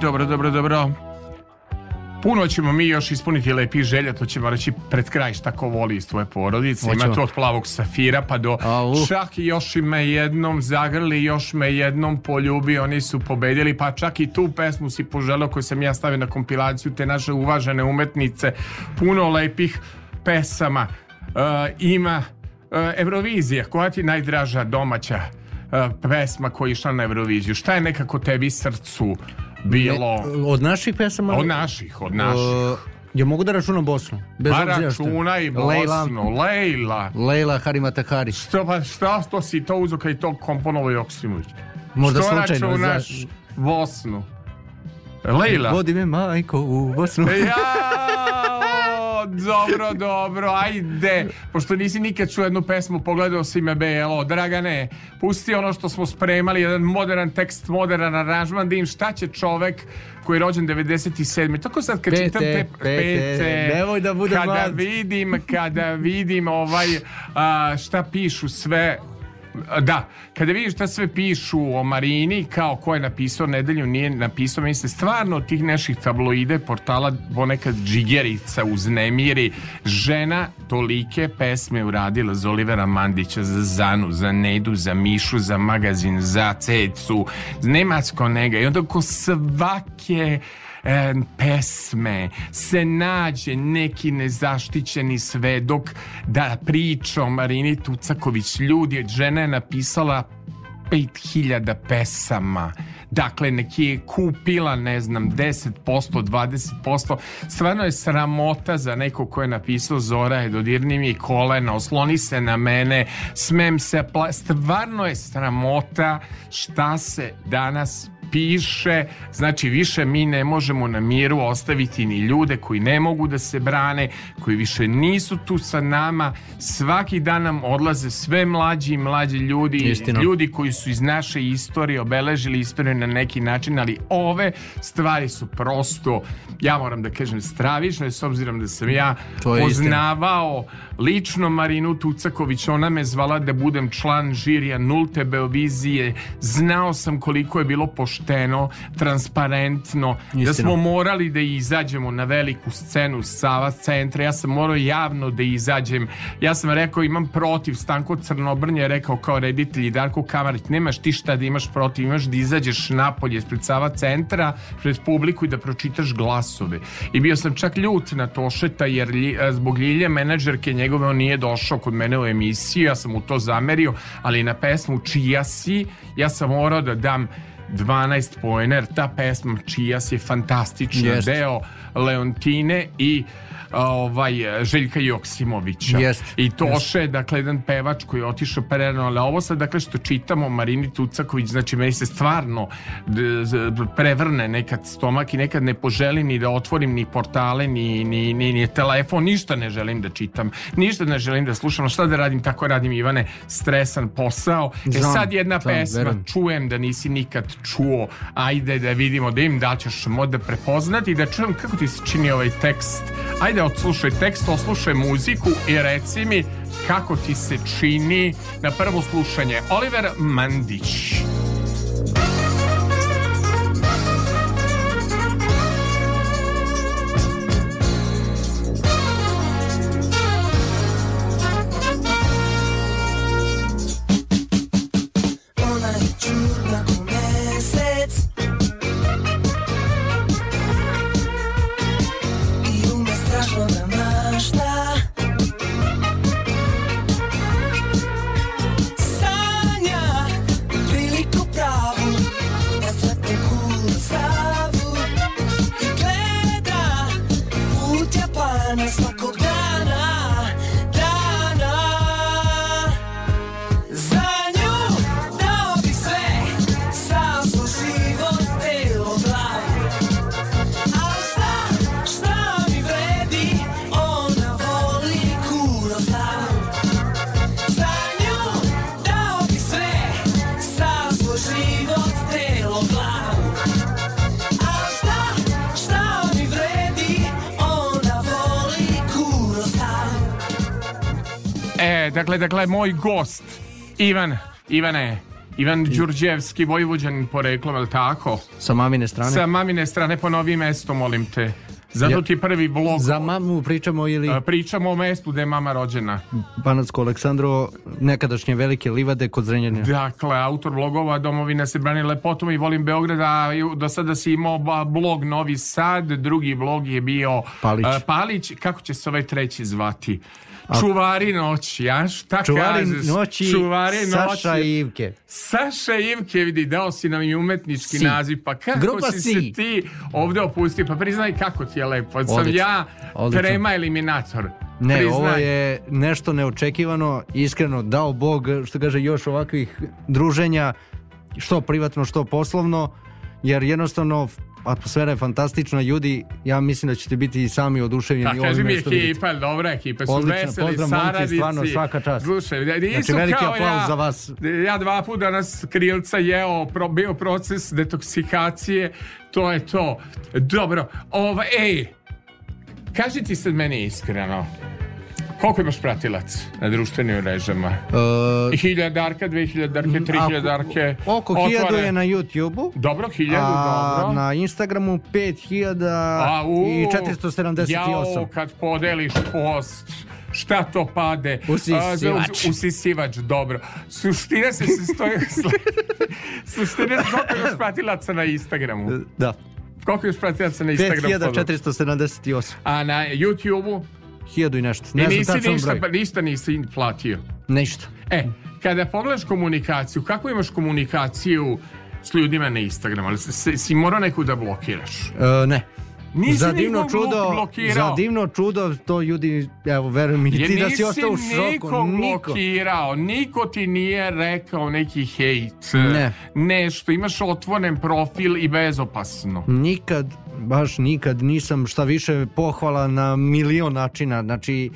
dobro, dobro, dobro. Puno ćemo mi još ispuniti lepih želja, to ćemo reći pred kraj šta ko voli iz tvoje porodice. Ima to od plavog safira pa do čak i još i me jednom zagrli, još me jednom poljubi, oni su pobedili, pa čak i tu pesmu si poželao koju sam ja stavio na kompilaciju te naše uvažene umetnice. Puno lepih pesama. E, ima e, Eurovizija, koja ti najdraža domaća e, pesma koja je išla na Euroviziju? Šta je nekako tebi srcu bilo? Od naših pesama? Od naših, od naših. Uh, ja mogu da računam Bosnu. Bez Pa obzira što- računaj Lejla, Bosnu, Lejla. Lejla Harimata Hari. Što pa šta to si to uzo kad je to komponovao Joksimović? Možda Što slučajno, računaš za- Bosnu? Lejla. Vodi me majko u Bosnu. Ja, dobro, dobro, ajde. Pošto nisi nikad čuo jednu pesmu, pogledao si me BLO. Dragane, pusti ono što smo spremali, jedan modern tekst, modern aranžman, da im šta će čovek koji je rođen 97. Tako sad kad Pete, čitam te pete, nemoj da budem kada mlad. vidim, kada vidim ovaj, a, šta pišu sve da, kada vidiš šta sve pišu o Marini, kao ko je napisao nedelju, nije napisao, meni se stvarno od tih naših tabloide, portala, ponekad džigerica uznemiri. Žena tolike pesme uradila za Olivera Mandića, za Zanu, za Nedu, za Mišu, za magazin, za Cecu, Nematsko nega. I onda ko svake e, pesme se nađe neki nezaštićeni svedok da priča o Marini Tucaković ljudi, žena je napisala 5000 pesama Dakle, neki je kupila, ne znam, 10%, 20%. Stvarno je sramota za neko ko je napisao Zora je dodirni mi kolena, osloni se na mene, smem se, pla... stvarno je sramota šta se danas piše, znači više mi ne možemo na miru ostaviti ni ljude koji ne mogu da se brane, koji više nisu tu sa nama, svaki dan nam odlaze sve mlađi i mlađi ljudi, Istina. ljudi koji su iz naše istorije obeležili istoriju na neki način, ali ove stvari su prosto, ja moram da kažem, stravične, s obzirom da sam ja poznavao lično Marinu Tucaković, ona me zvala da budem član žirija nulte Beovizije, znao sam koliko je bilo pošteno, transparentno, da Istina. smo morali da izađemo na veliku scenu Sava centra, ja sam morao javno da izađem, ja sam rekao imam protiv, Stanko Crnobrnje je rekao kao reditelj i Darko Kamarić, nemaš ti šta da imaš protiv, imaš da izađeš napolje ispred Sava centra, pred publiku i da pročitaš glasove. I bio sam čak ljut na Tošeta jer lji- e, zbog Ljilje menadžerke njegove on nije došao kod mene u emisiju, ja sam mu to zamerio, ali na pesmu Čija si, ja sam morao da dam 12 poener, ta pesma Čija si je fantastična Jest. deo Leontine i ovaj Željka Joksimovića. Jest. I Toše je dakle jedan pevač koji je otišao prerano, ali ovo sad dakle što čitamo Marini Tucaković, znači meni se stvarno prevrne nekad stomak i nekad ne poželim ni da otvorim ni portale, ni, ni, ni, ni telefon, ništa ne želim da čitam, ništa ne želim da slušam, šta da radim, tako radim Ivane, stresan posao. E Znam, sad jedna znam, pesma, verujem. čujem da nisi nikad čuo, ajde da vidimo, da im da ćeš možda prepoznati da čujem kako ti se čini ovaj tekst. Ajde, odslušaj tekst, oslušaj muziku i reci mi kako ti se čini na prvo slušanje. Oliver Mandić. Dakle, dakle, moj gost, Ivan, Ivane, Ivan Đurđevski, Vojvođanin poreklom, je li tako? Sa mamine strane. Sa mamine strane, ponovi mesto, molim te. Zato ti prvi blog. Za mamu pričamo ili A, Pričamo o mestu gde je mama rođena. Banatsko Aleksandro, nekadašnje velike livade kod Zrenjanina. Dakle, autor blogova Domovina se brani lepotom i volim Beograd, a ju- do sada si imao blog Novi Sad, drugi blog je bio Palić. a, Palić. Kako će se ovaj treći zvati? Čuvari noći, a šta Čuvari kažeš? noći, Čuvari Saša noći. i Ivke. Saša Ivke, vidi, dao si nam i umetnički Si. naziv, pa kako Grupa si, Si. se ti ovde opustio, pa priznaj kako ti je lepo, sam Odlično. ja Odlično. trema eliminator. Ne, Priznaj. ovo je nešto neočekivano, iskreno dao Bog, što kaže, još ovakvih druženja, što privatno, što poslovno, jer jednostavno atmosfera je fantastična, ljudi, ja mislim da ćete biti i sami oduševljeni Da, kaži mi ekipa, dobra ekipa, su Odlično, veseli, pozdrav, momci, saradnici. stvarno, svaka čast. Slušaj, da- Znači, veliki kao aplauz ja, za vas. Ja dva puta danas krilca jeo, pro, bio proces detoksikacije, to je to. Dobro, ovo, ej, kaži ti sad meni iskreno, koliko imaš pratilac na društvenim mrežama? Uh, Hiljadarka, dve hiljadarke, tri hiljadarke. Oko hiljadu je na YouTube-u. Dobro, hiljadu, dobro. na Instagramu 5000 Au, i 478. Jao, kad podeliš post, šta to pade? Usisivač. Za- usisivač, dobro. Suština se sastoji... Suština se koliko još pratilaca na Instagramu? Da. Koliko još pratilaca na Instagramu? 5478. A na YouTube-u? Hiljadu i nešto. I Ne znam nisi tačan ništa, broj. pa ništa nisi platio. Ništa. E, kada pogledaš komunikaciju, kako imaš komunikaciju s ljudima na Instagramu? Ali si, si morao neku da blokiraš? E, ne. Nisi za divno čudo, blokirao? za divno čudo to ljudi, evo veruj mi, ti da si ostao u šoku. Niko. blokirao, niko ti nije rekao neki hejt, Ne. nešto, imaš otvoren profil i bezopasno. Nikad, baš nikad nisam šta više pohvala na milion načina. Znači,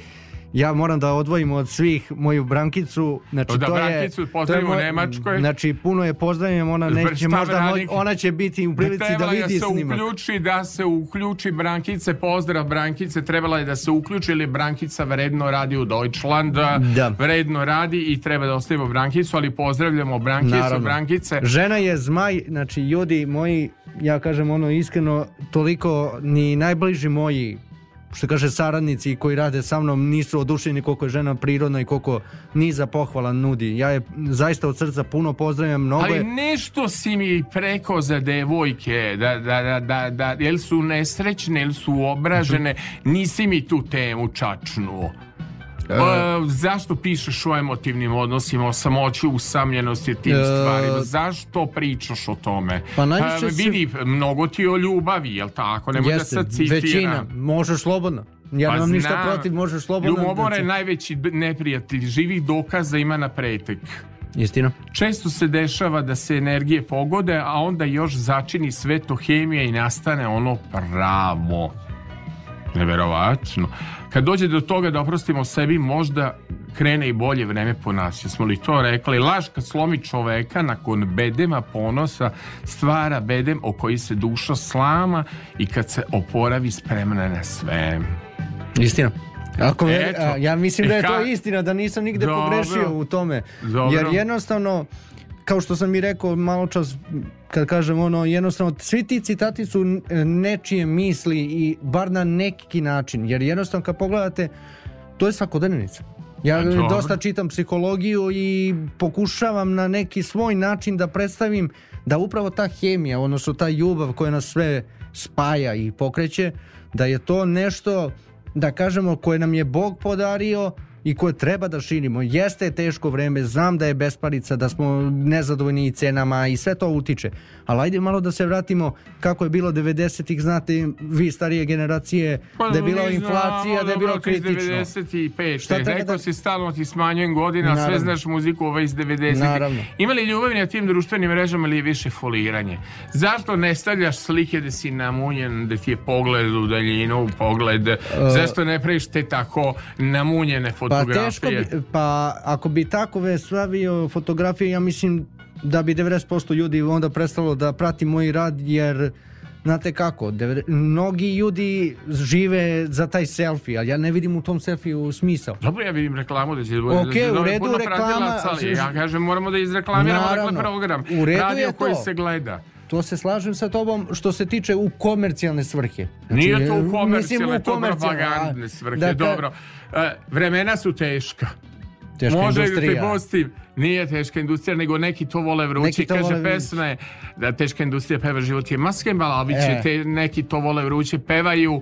ja moram da odvojim od svih moju brankicu. Znači, Da, to je, brankicu to je u moj- Nemačkoj. Znači, puno je pozdravljam, ona neće možda, moć- ona će biti u prilici da vidi se snimak. uključi, da se uključi Brankice, pozdrav Brankice, trebala je da se uključi ili Brankica vredno radi u Deutschland, Da. vredno radi i treba da ostavimo Brankicu, ali pozdravljamo Brankicu, Naravno. Brankice. Žena je zmaj, znači ljudi moji, ja kažem ono iskreno, toliko ni najbliži moji što kaže saradnici koji rade sa mnom nisu oduševljeni koliko je žena prirodna i koliko niza pohvala nudi. Ja je zaista od srca puno pozdravljam, mnogo Ali nešto si mi preko za devojke, da, da, da, da, da, jel su nesrećne, jel su obražene, nisi mi tu temu čačnuo. E, zašto pišeš o emotivnim odnosima, o samoći, usamljenosti, tim E. stvarima? Zašto pričaš o tome? Pa najviše se- vidi, mnogo ti je o ljubavi, jel tako? Nemoj da Jeste, sad citiram. većina, možeš slobodno. Ja Pa nemam ništa znam. protiv, možeš slobodno. Ljubomora je Znači, najveći neprijatelj, živih dokaza ima na pretek. Istina. Često se dešava da se energije pogode, a onda još začini sve to hemija i nastane ono pravo. Neverovatno. Kad dođe do toga da oprostimo sebi, možda krene i bolje vreme po nas. Jesmo li to rekli? Laž kad slomi čoveka nakon bedema ponosa stvara bedem o koji se duša slama i kad se oporavi spremna na sve. Istina. Ako me- a, ja mislim da je to istina, da nisam nigde Dobro. pogrešio u tome. Dobro. Jer jednostavno, kao što sam i rekao malo čas, kad kažem ono, jednostavno, svi ti citati su nečije misli i bar na neki način. Jer jednostavno kad pogledate, to je svakodnevnica. Ja A, dobro. dosta čitam psihologiju i pokušavam na neki svoj način da predstavim da upravo ta hemija, odnosno ta ljubav koja nas sve spaja i pokreće, da je to nešto, da kažemo, koje nam je Bog podario i koje treba da širimo. Jeste teško vreme, znam da je besparica, da smo nezadovoljni i cenama i sve to utiče. Ali ajde malo da se vratimo kako je bilo 90-ih, znate, vi starije generacije, da je bila Pa, inflacija, da je bilo ti iz kritično. 95. Šta treba da- si stalno ti smanjujem godina, sve Naravno. znaš muziku ove iz 90. Naravno. Ima li ljubavi na tim društvenim mrežama ili je više foliranje? Zašto ne stavljaš slike da si namunjen, da ti je pogled u daljinu, pogled? Zašto ne praviš te tako namunjene Pa fotografije? teško bi, pa ako bi takove stavio fotografije, ja mislim da bi 90% ljudi onda prestalo da prati moj rad, jer znate kako, dever- mnogi ljudi žive za taj selfie, ali ja ne vidim u tom selfiju smisao. Dobro, ja vidim reklamu da će da bude Ok, da u redu, reklama- pratilaca, ali ja kažem moramo da izreklamiramo dakle program. U redu Radio je koji to. se gleda. To se slažem sa tobom što se tiče u komercijalne svrhe. Znači, Nije to mislim, u komercijalne, to propagandne svrhe, da ka- dobro. E, vremena su teška. Teška Može industrija. pustim, nije teška industrija, nego neki to vole vruće. Neki to Kaže vole da teška industrija peva život je maske, ali E. te, neki to vole vruće pevaju.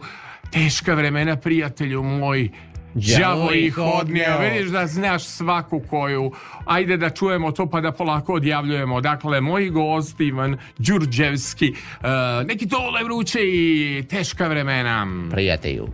Teška vremena, prijatelju moj, Đavo ih odnio, vidiš da znaš svaku koju. Ajde da čujemo to pa da polako odjavljujemo. Dakle, moji gosti Ivan Đurđevski, e, neki to vole vruće i teška vremena. Prijatelju.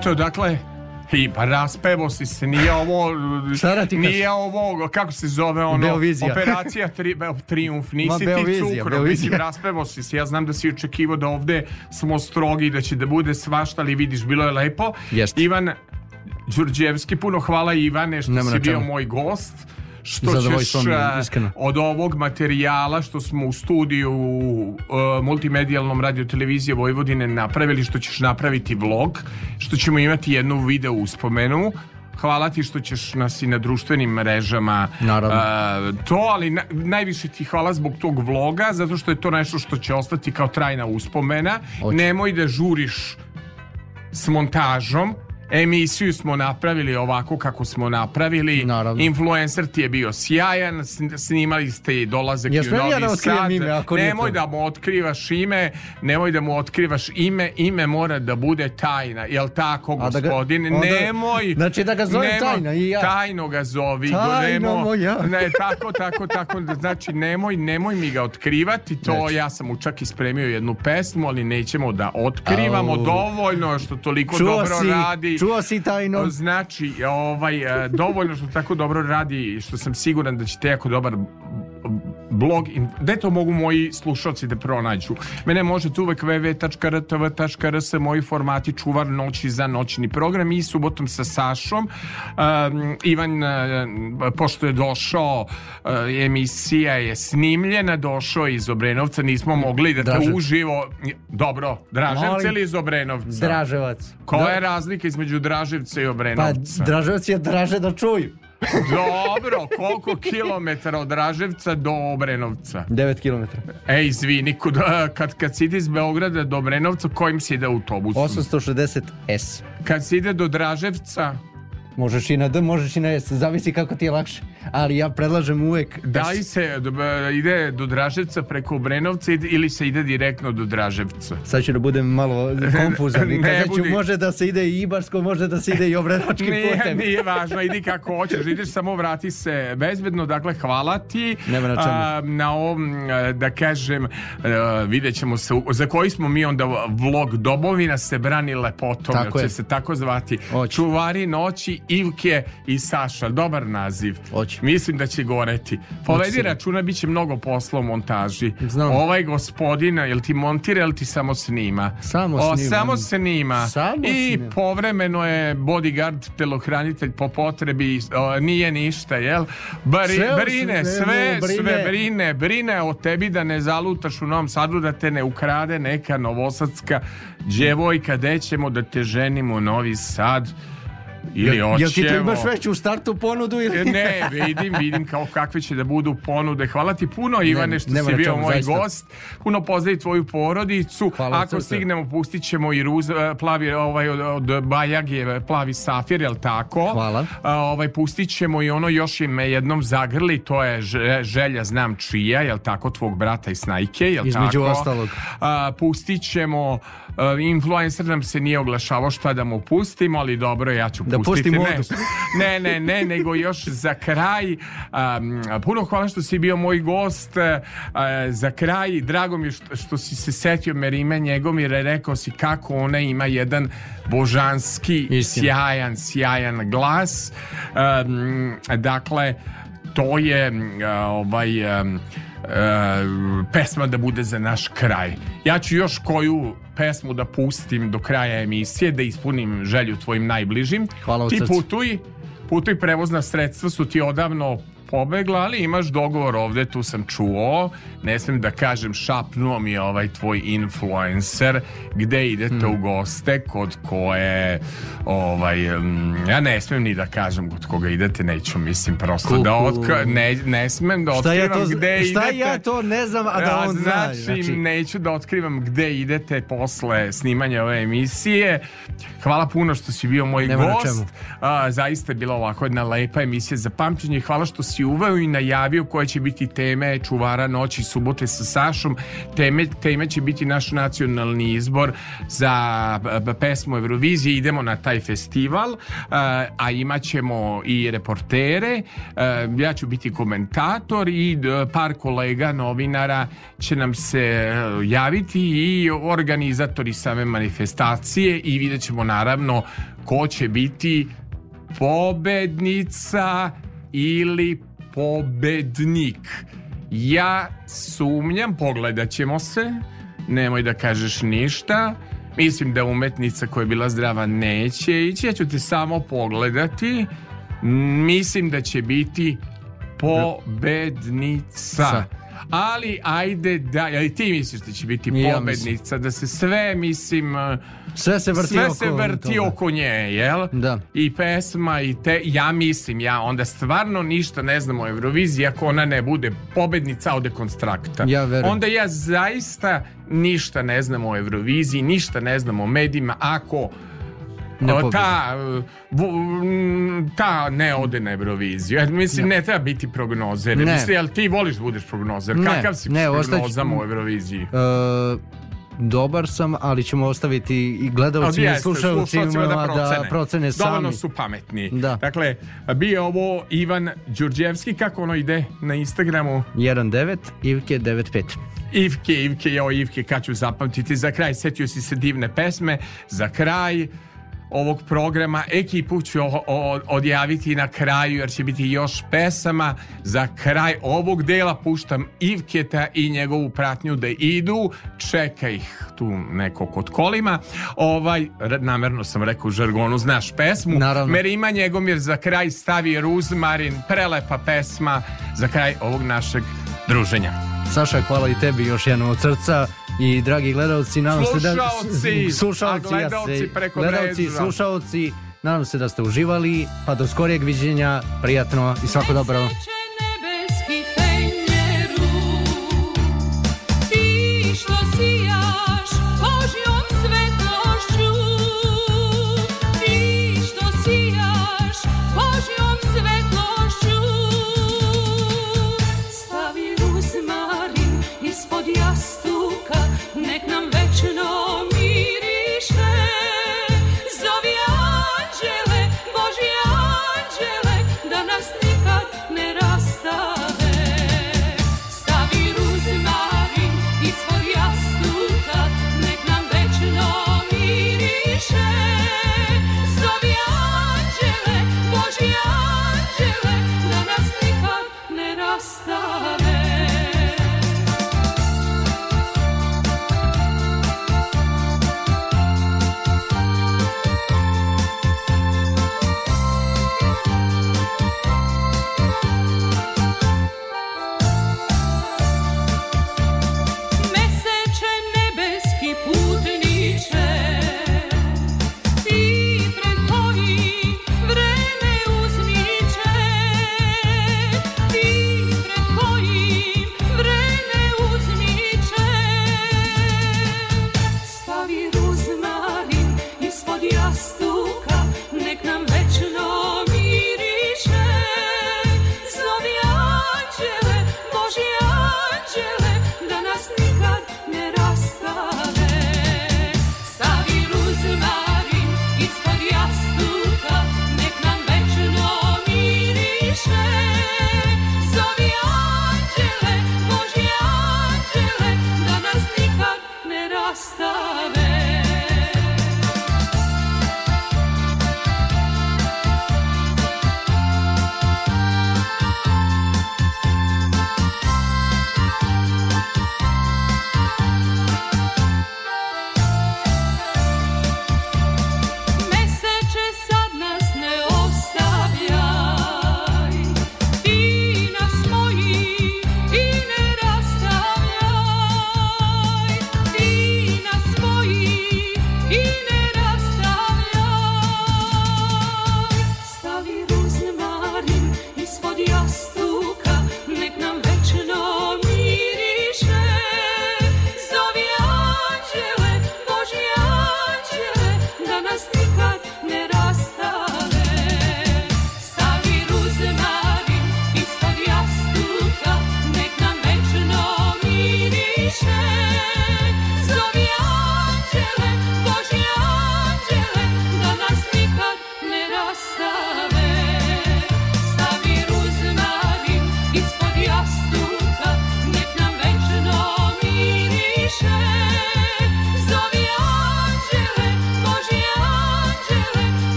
Eto, dakle, i pa raspevo si se, nije ovo, da ti nije ovo, kako se zove ono, Beovizija. operacija tri, Beo- Triumf, Ma, nisi ti Beovizija, cukro, mislim, raspevo si se, ja znam da si očekivao da ovde smo strogi, da će da bude svašta, ali vidiš, bilo je lepo. Jeste. Ivan Đurđevski, puno hvala Ivane što Nema si bio moj gost. Što ćeš Zadovoljstvo mi je, a, iskreno. od ovog materijala što smo u studiju uh, multimedijalnom radio televizije Vojvodine napravili, što ćeš napraviti vlog, što ćemo imati jednu video uspomenu. Hvala ti što ćeš nas i na društvenim mrežama Naravno. a, to, ali na- najviše ti hvala zbog tog vloga, zato što je to nešto što će ostati kao trajna uspomena. Hoće. Nemoj da žuriš s montažom. Emisiju smo napravili ovako kako smo napravili. Naravno. Influencer ti je bio sjajan, sn- snimali ste i dolazak Ja i u smijem ja Novi da Sad. ime, ako Nemoj da mu otkrivaš ime, nemoj da mu otkrivaš ime, ime mora da bude tajna. Jel tako, A da ga- gospodin? onda- nemoj. Znači da ga zovem nemoj- tajna i ja. Tajno ga zovi. Tajno moja. Ne, tako, tako, tako. Znači, nemoj, nemoj mi ga otkrivati. To Znači. ja sam mu čak ispremio jednu pesmu, ali nećemo da otkrivamo Au. dovoljno što toliko Čuo dobro si, radi. Čuo si tajno. Znači, ovaj, e, dovoljno što tako dobro radi što sam siguran da ćete jako dobar blog, gde to mogu moji slušalci da pronađu? Mene možete uvek www.rtv.rs moji formati čuvar noći za noćni program i subotom sa Sašom. Um, Ivan, uh, pošto je došao, uh, emisija je snimljena, došao iz Obrenovca, nismo mogli da te uživo... Dobro, Draževca Molim. ili iz Obrenovca? Draževac. Koja Da- je razlika između Draževca i Pa Obrenovca? Draževac je draže da čuju. Dobro, koliko kilometara od Draževca do Obrenovca? 9 km. Ej, izvini, kud, a, kad, kad si ide iz Beograda do Obrenovca, kojim si ide autobusom? 860 S. Kad si ide do Draževca, Možeš i na D, možeš i na S, zavisi kako ti je lakše. Ali ja predlažem uvek da li se ide do Draževca preko Obrenovca ide- ili se ide direktno do Draževca? Sad ću da budem malo konfuzan i Ne kazat ću budi. može da se ide i Ibarsko, može da se ide i Obrenočkim Nije, putem. nije važno, idi kako hoćeš, ideš samo vrati se bezbedno, dakle hvala ti Nema na čemu. A, na ovom, a, da kažem, a, vidjet ćemo se, za koji smo mi onda vlog Dobovina se brani lepotom, Tako jel je. će se tako zvati, Hoće. Čuvari noći, Ivke i Saša, dobar naziv. Hoće. Mislim da će goreti. Povedi računa, bit će mnogo posla u montaži. Znam. Ovaj gospodin, jel ti montira ili ti samo snima? Samo o, snima. Samo snima. Samo I snima. povremeno je bodyguard, telohranitelj po potrebi, o, nije ništa, jel? Bari, Sve brine, sve, brine. sve brine, brine o tebi da ne zalutaš u Novom Sadu, da te ne ukrade neka novosadska djevojka, gde ćemo da te ženimo u Novi Sad ili Jel, jel ti to imaš već u startu ponudu ili? Ne, vidim, vidim kao kakve će da budu ponude. Hvala ti puno Ivane što si bio moj zaista. gost. Puno pozdravi tvoju porodicu. Hvala Ako stignemo pustit ćemo i ruz, e, plavi ovaj od, od Bajage, plavi safir, jel tako? Hvala. A, ovaj pustit ćemo i ono još i me jednom zagrli, to je želja znam čija, jel tako, tvog brata i snajke, jel Između tako? ostalog. A, pustit ćemo a, influencer nam se nije oglašavao šta da mu pustimo, ali dobro, ja ću Da pustiti. pustim ne, ne, ne, ne, nego još za kraj. um, puno hvala što si bio moj gost. Uh, za kraj, drago mi je što, što si se setio Merime Njegomir, i rekao si kako ona ima jedan božanski, Istina. sjajan, sjajan glas. Um, dakle, to je uh, ovaj um, pesma da bude za naš kraj. Ja ću još koju pesmu da pustim do kraja emisije, da ispunim želju tvojim najbližim. Hvala Ti putuj, putuj prevozna sredstva su ti odavno pobegla, ali imaš dogovor ovde, tu sam čuo, ne smijem da kažem, šapnuo mi je ovaj tvoj influencer, gde idete Hmm. u goste, kod koje, ovaj, mm, ja ne smijem ni da kažem kod koga idete, neću, mislim, prosto Kuku. da otkrivam, ne, ne smijem da Šta ja otkrivam to, gde šta idete. ja to ne znam, a da on zna. znači, Znači, neću da otkrivam gde idete posle snimanja ove emisije. Hvala puno što si bio moj Nema gost. A, zaista je bila ovako jedna lepa emisija za pamćenje. Hvala što si si uveo i najavio koje će biti teme čuvara noći subote sa Sašom. Teme, teme će biti naš nacionalni izbor za pesmu Eurovizije. Idemo na taj festival, a, a imat ćemo i reportere. A, ja ću biti komentator i par kolega novinara će nam se e, javiti i organizatori same manifestacije i vidjet ćemo naravno ko će biti pobednica ili pobednik. Ja sumnjam, pogledat ćemo se, nemoj da kažeš ništa. Mislim da umetnica koja je bila zdrava neće ići, ja ću te samo pogledati. Mislim da će biti pobednica. Ali ajde da, ali ti misliš da će biti pobednica, da se sve mislim Sve se vrti sve oko se vrti toga. oko nje, jel? Da. I pesma i te, ja mislim, ja onda stvarno ništa ne znam o Euroviziji ako ona ne bude pobednica od dekonstrakta. Ja verujem. Onda ja zaista ništa ne znam o Euroviziji, ništa ne znam o medijima ako Ne ta, uh, ta ne ode na Euroviziju. Ja, mislim, ne. treba biti prognozer. Ne. Mislim, jel ti voliš da budeš prognozer? Ne, Kakav si ne, s ostaću- prognozama o Euroviziji? E, dobar sam, ali ćemo ostaviti i gledalcima i slušalcima slušalcima da procene, da procene sami. Dovoljno su pametni. Da. Dakle, bio je ovo Ivan Đurđevski, kako ono ide na Instagramu? 1.9, Ivke 9.5. Ivke, Ivke, jo Ivke, kad ću zapamtiti za kraj, setio si se divne pesme, za kraj ovog programa. Ekipu ću o- o- odjaviti na kraju jer će biti još pesama. Za kraj ovog dela puštam Ivketa i njegovu pratnju da idu. Čeka ih tu neko kod kolima. Ovaj, namerno sam rekao u žargonu znaš pesmu. Naravno. Merima Njegomir za kraj stavi Ruzmarin prelepa pesma za kraj ovog našeg druženja. Saša, hvala i tebi još jednom od srca i dragi gledalci, nadam se da... Slušaoci, slušaoci, a gledalci preko gledalci, mreža. slušaoci, nadam se da ste uživali, pa do skorijeg viđenja, prijatno i svako dobro.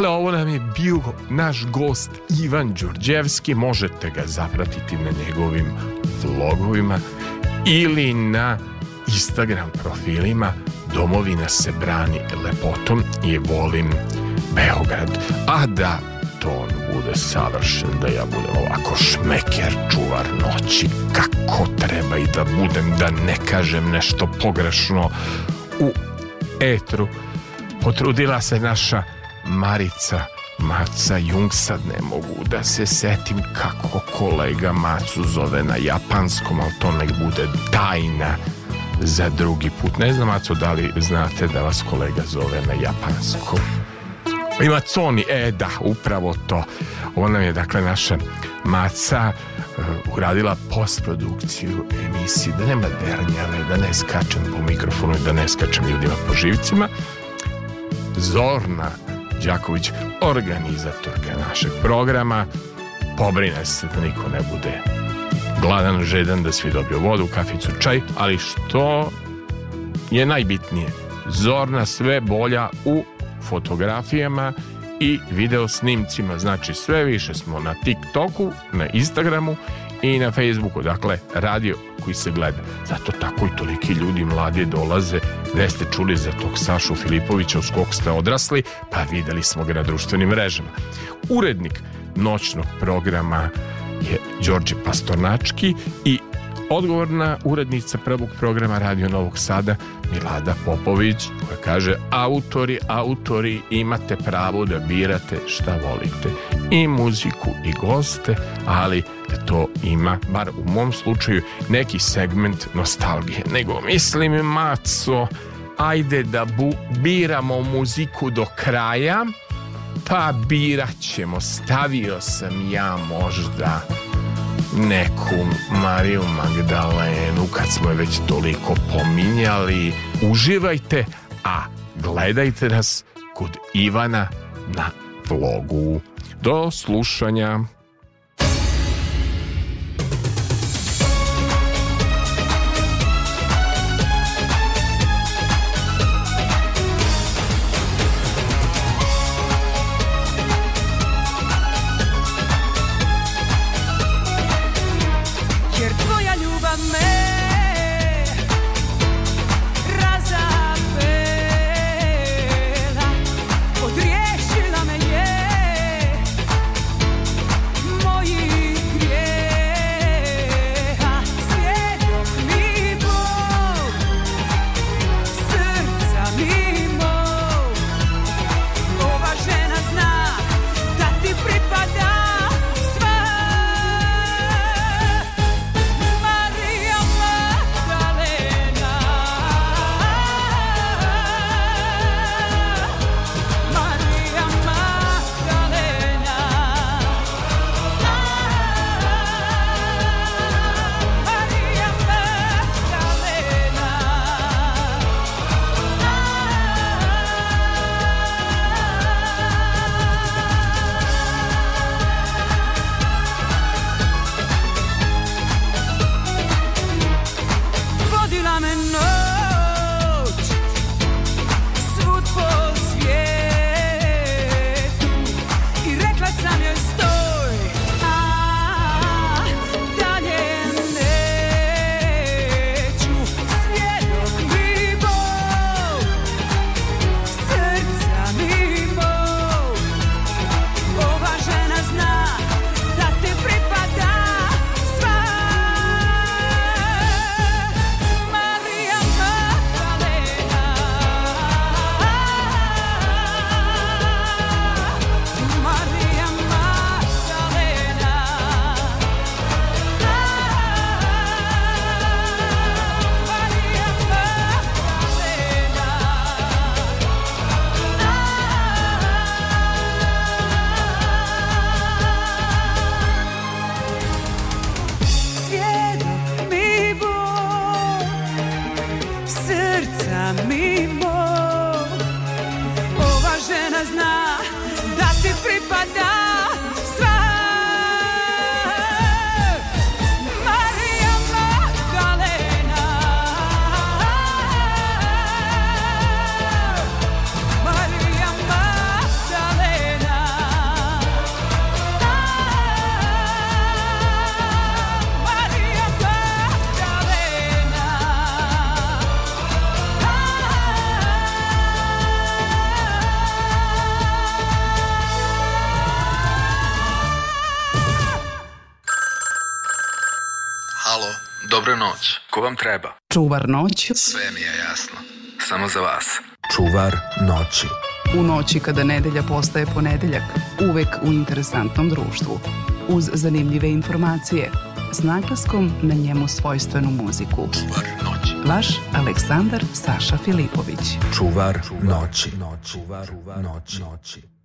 Dakle, ovo nam je bio naš gost Ivan Đurđevski. Možete ga zapratiti na njegovim vlogovima ili na Instagram profilima Domovina se brani lepotom i volim Beograd. A da ton bude savršen, da ja budem ovako šmeker, čuvar noći, kako treba i da budem, da ne kažem nešto pogrešno u etru. Potrudila se naša Marica Maca Jung sad ne mogu da se setim kako kolega Macu zove na japanskom, ali to nek bude tajna za drugi put. Ne znam, Maco, da li znate da vas kolega zove na japanskom? Ima Coni, e da, upravo to. Ona je, dakle, naša Maca uh, uradila postprodukciju emisije, da nema dernjave, da ne skačem po mikrofonu i da ne skačem ljudima po živcima. Zorna Đaković, organizatorka našeg programa, pobrine se da niko ne bude gladan, žedan, da svi dobiju vodu, kaficu, čaj, ali što je najbitnije, Zorna sve bolja u fotografijama i video snimcima, znači sve više smo na TikToku, na Instagramu i na Facebooku, dakle radio koji se gleda. Zato tako i toliki ljudi mladi dolaze gde ste čuli za tog Sašu Filipovića uz kog ste odrasli, pa videli smo ga na društvenim mrežama. Urednik noćnog programa je Đorđe Pastornački i odgovorna urednica prvog programa Radio Novog Sada Milada Popović koja kaže autori, autori imate pravo da birate šta volite. I muziku i goste ali da to ima, bar u mom slučaju neki segment nostalgije. Nego mislim maco ajde da bu, biramo muziku do kraja pa birat ćemo. Stavio sam ja možda neku Mariju Magdalenu kad smo je već toliko pominjali. Uživajte, a gledajte nas kod Ivana na vlogu. Do slušanja. Čuvar noć Sve mi je jasno. Samo za vas. Čuvar noći. u noći kada nedelja postaje ponedeljak, uvek u interesantnom društvu, uz zanimljive informacije, s naglaskom na njemu svojstvenu muziku. Čuvar noći. Vaš Aleksandar Saša Filipović. Čuvar noći. Čuvar noći.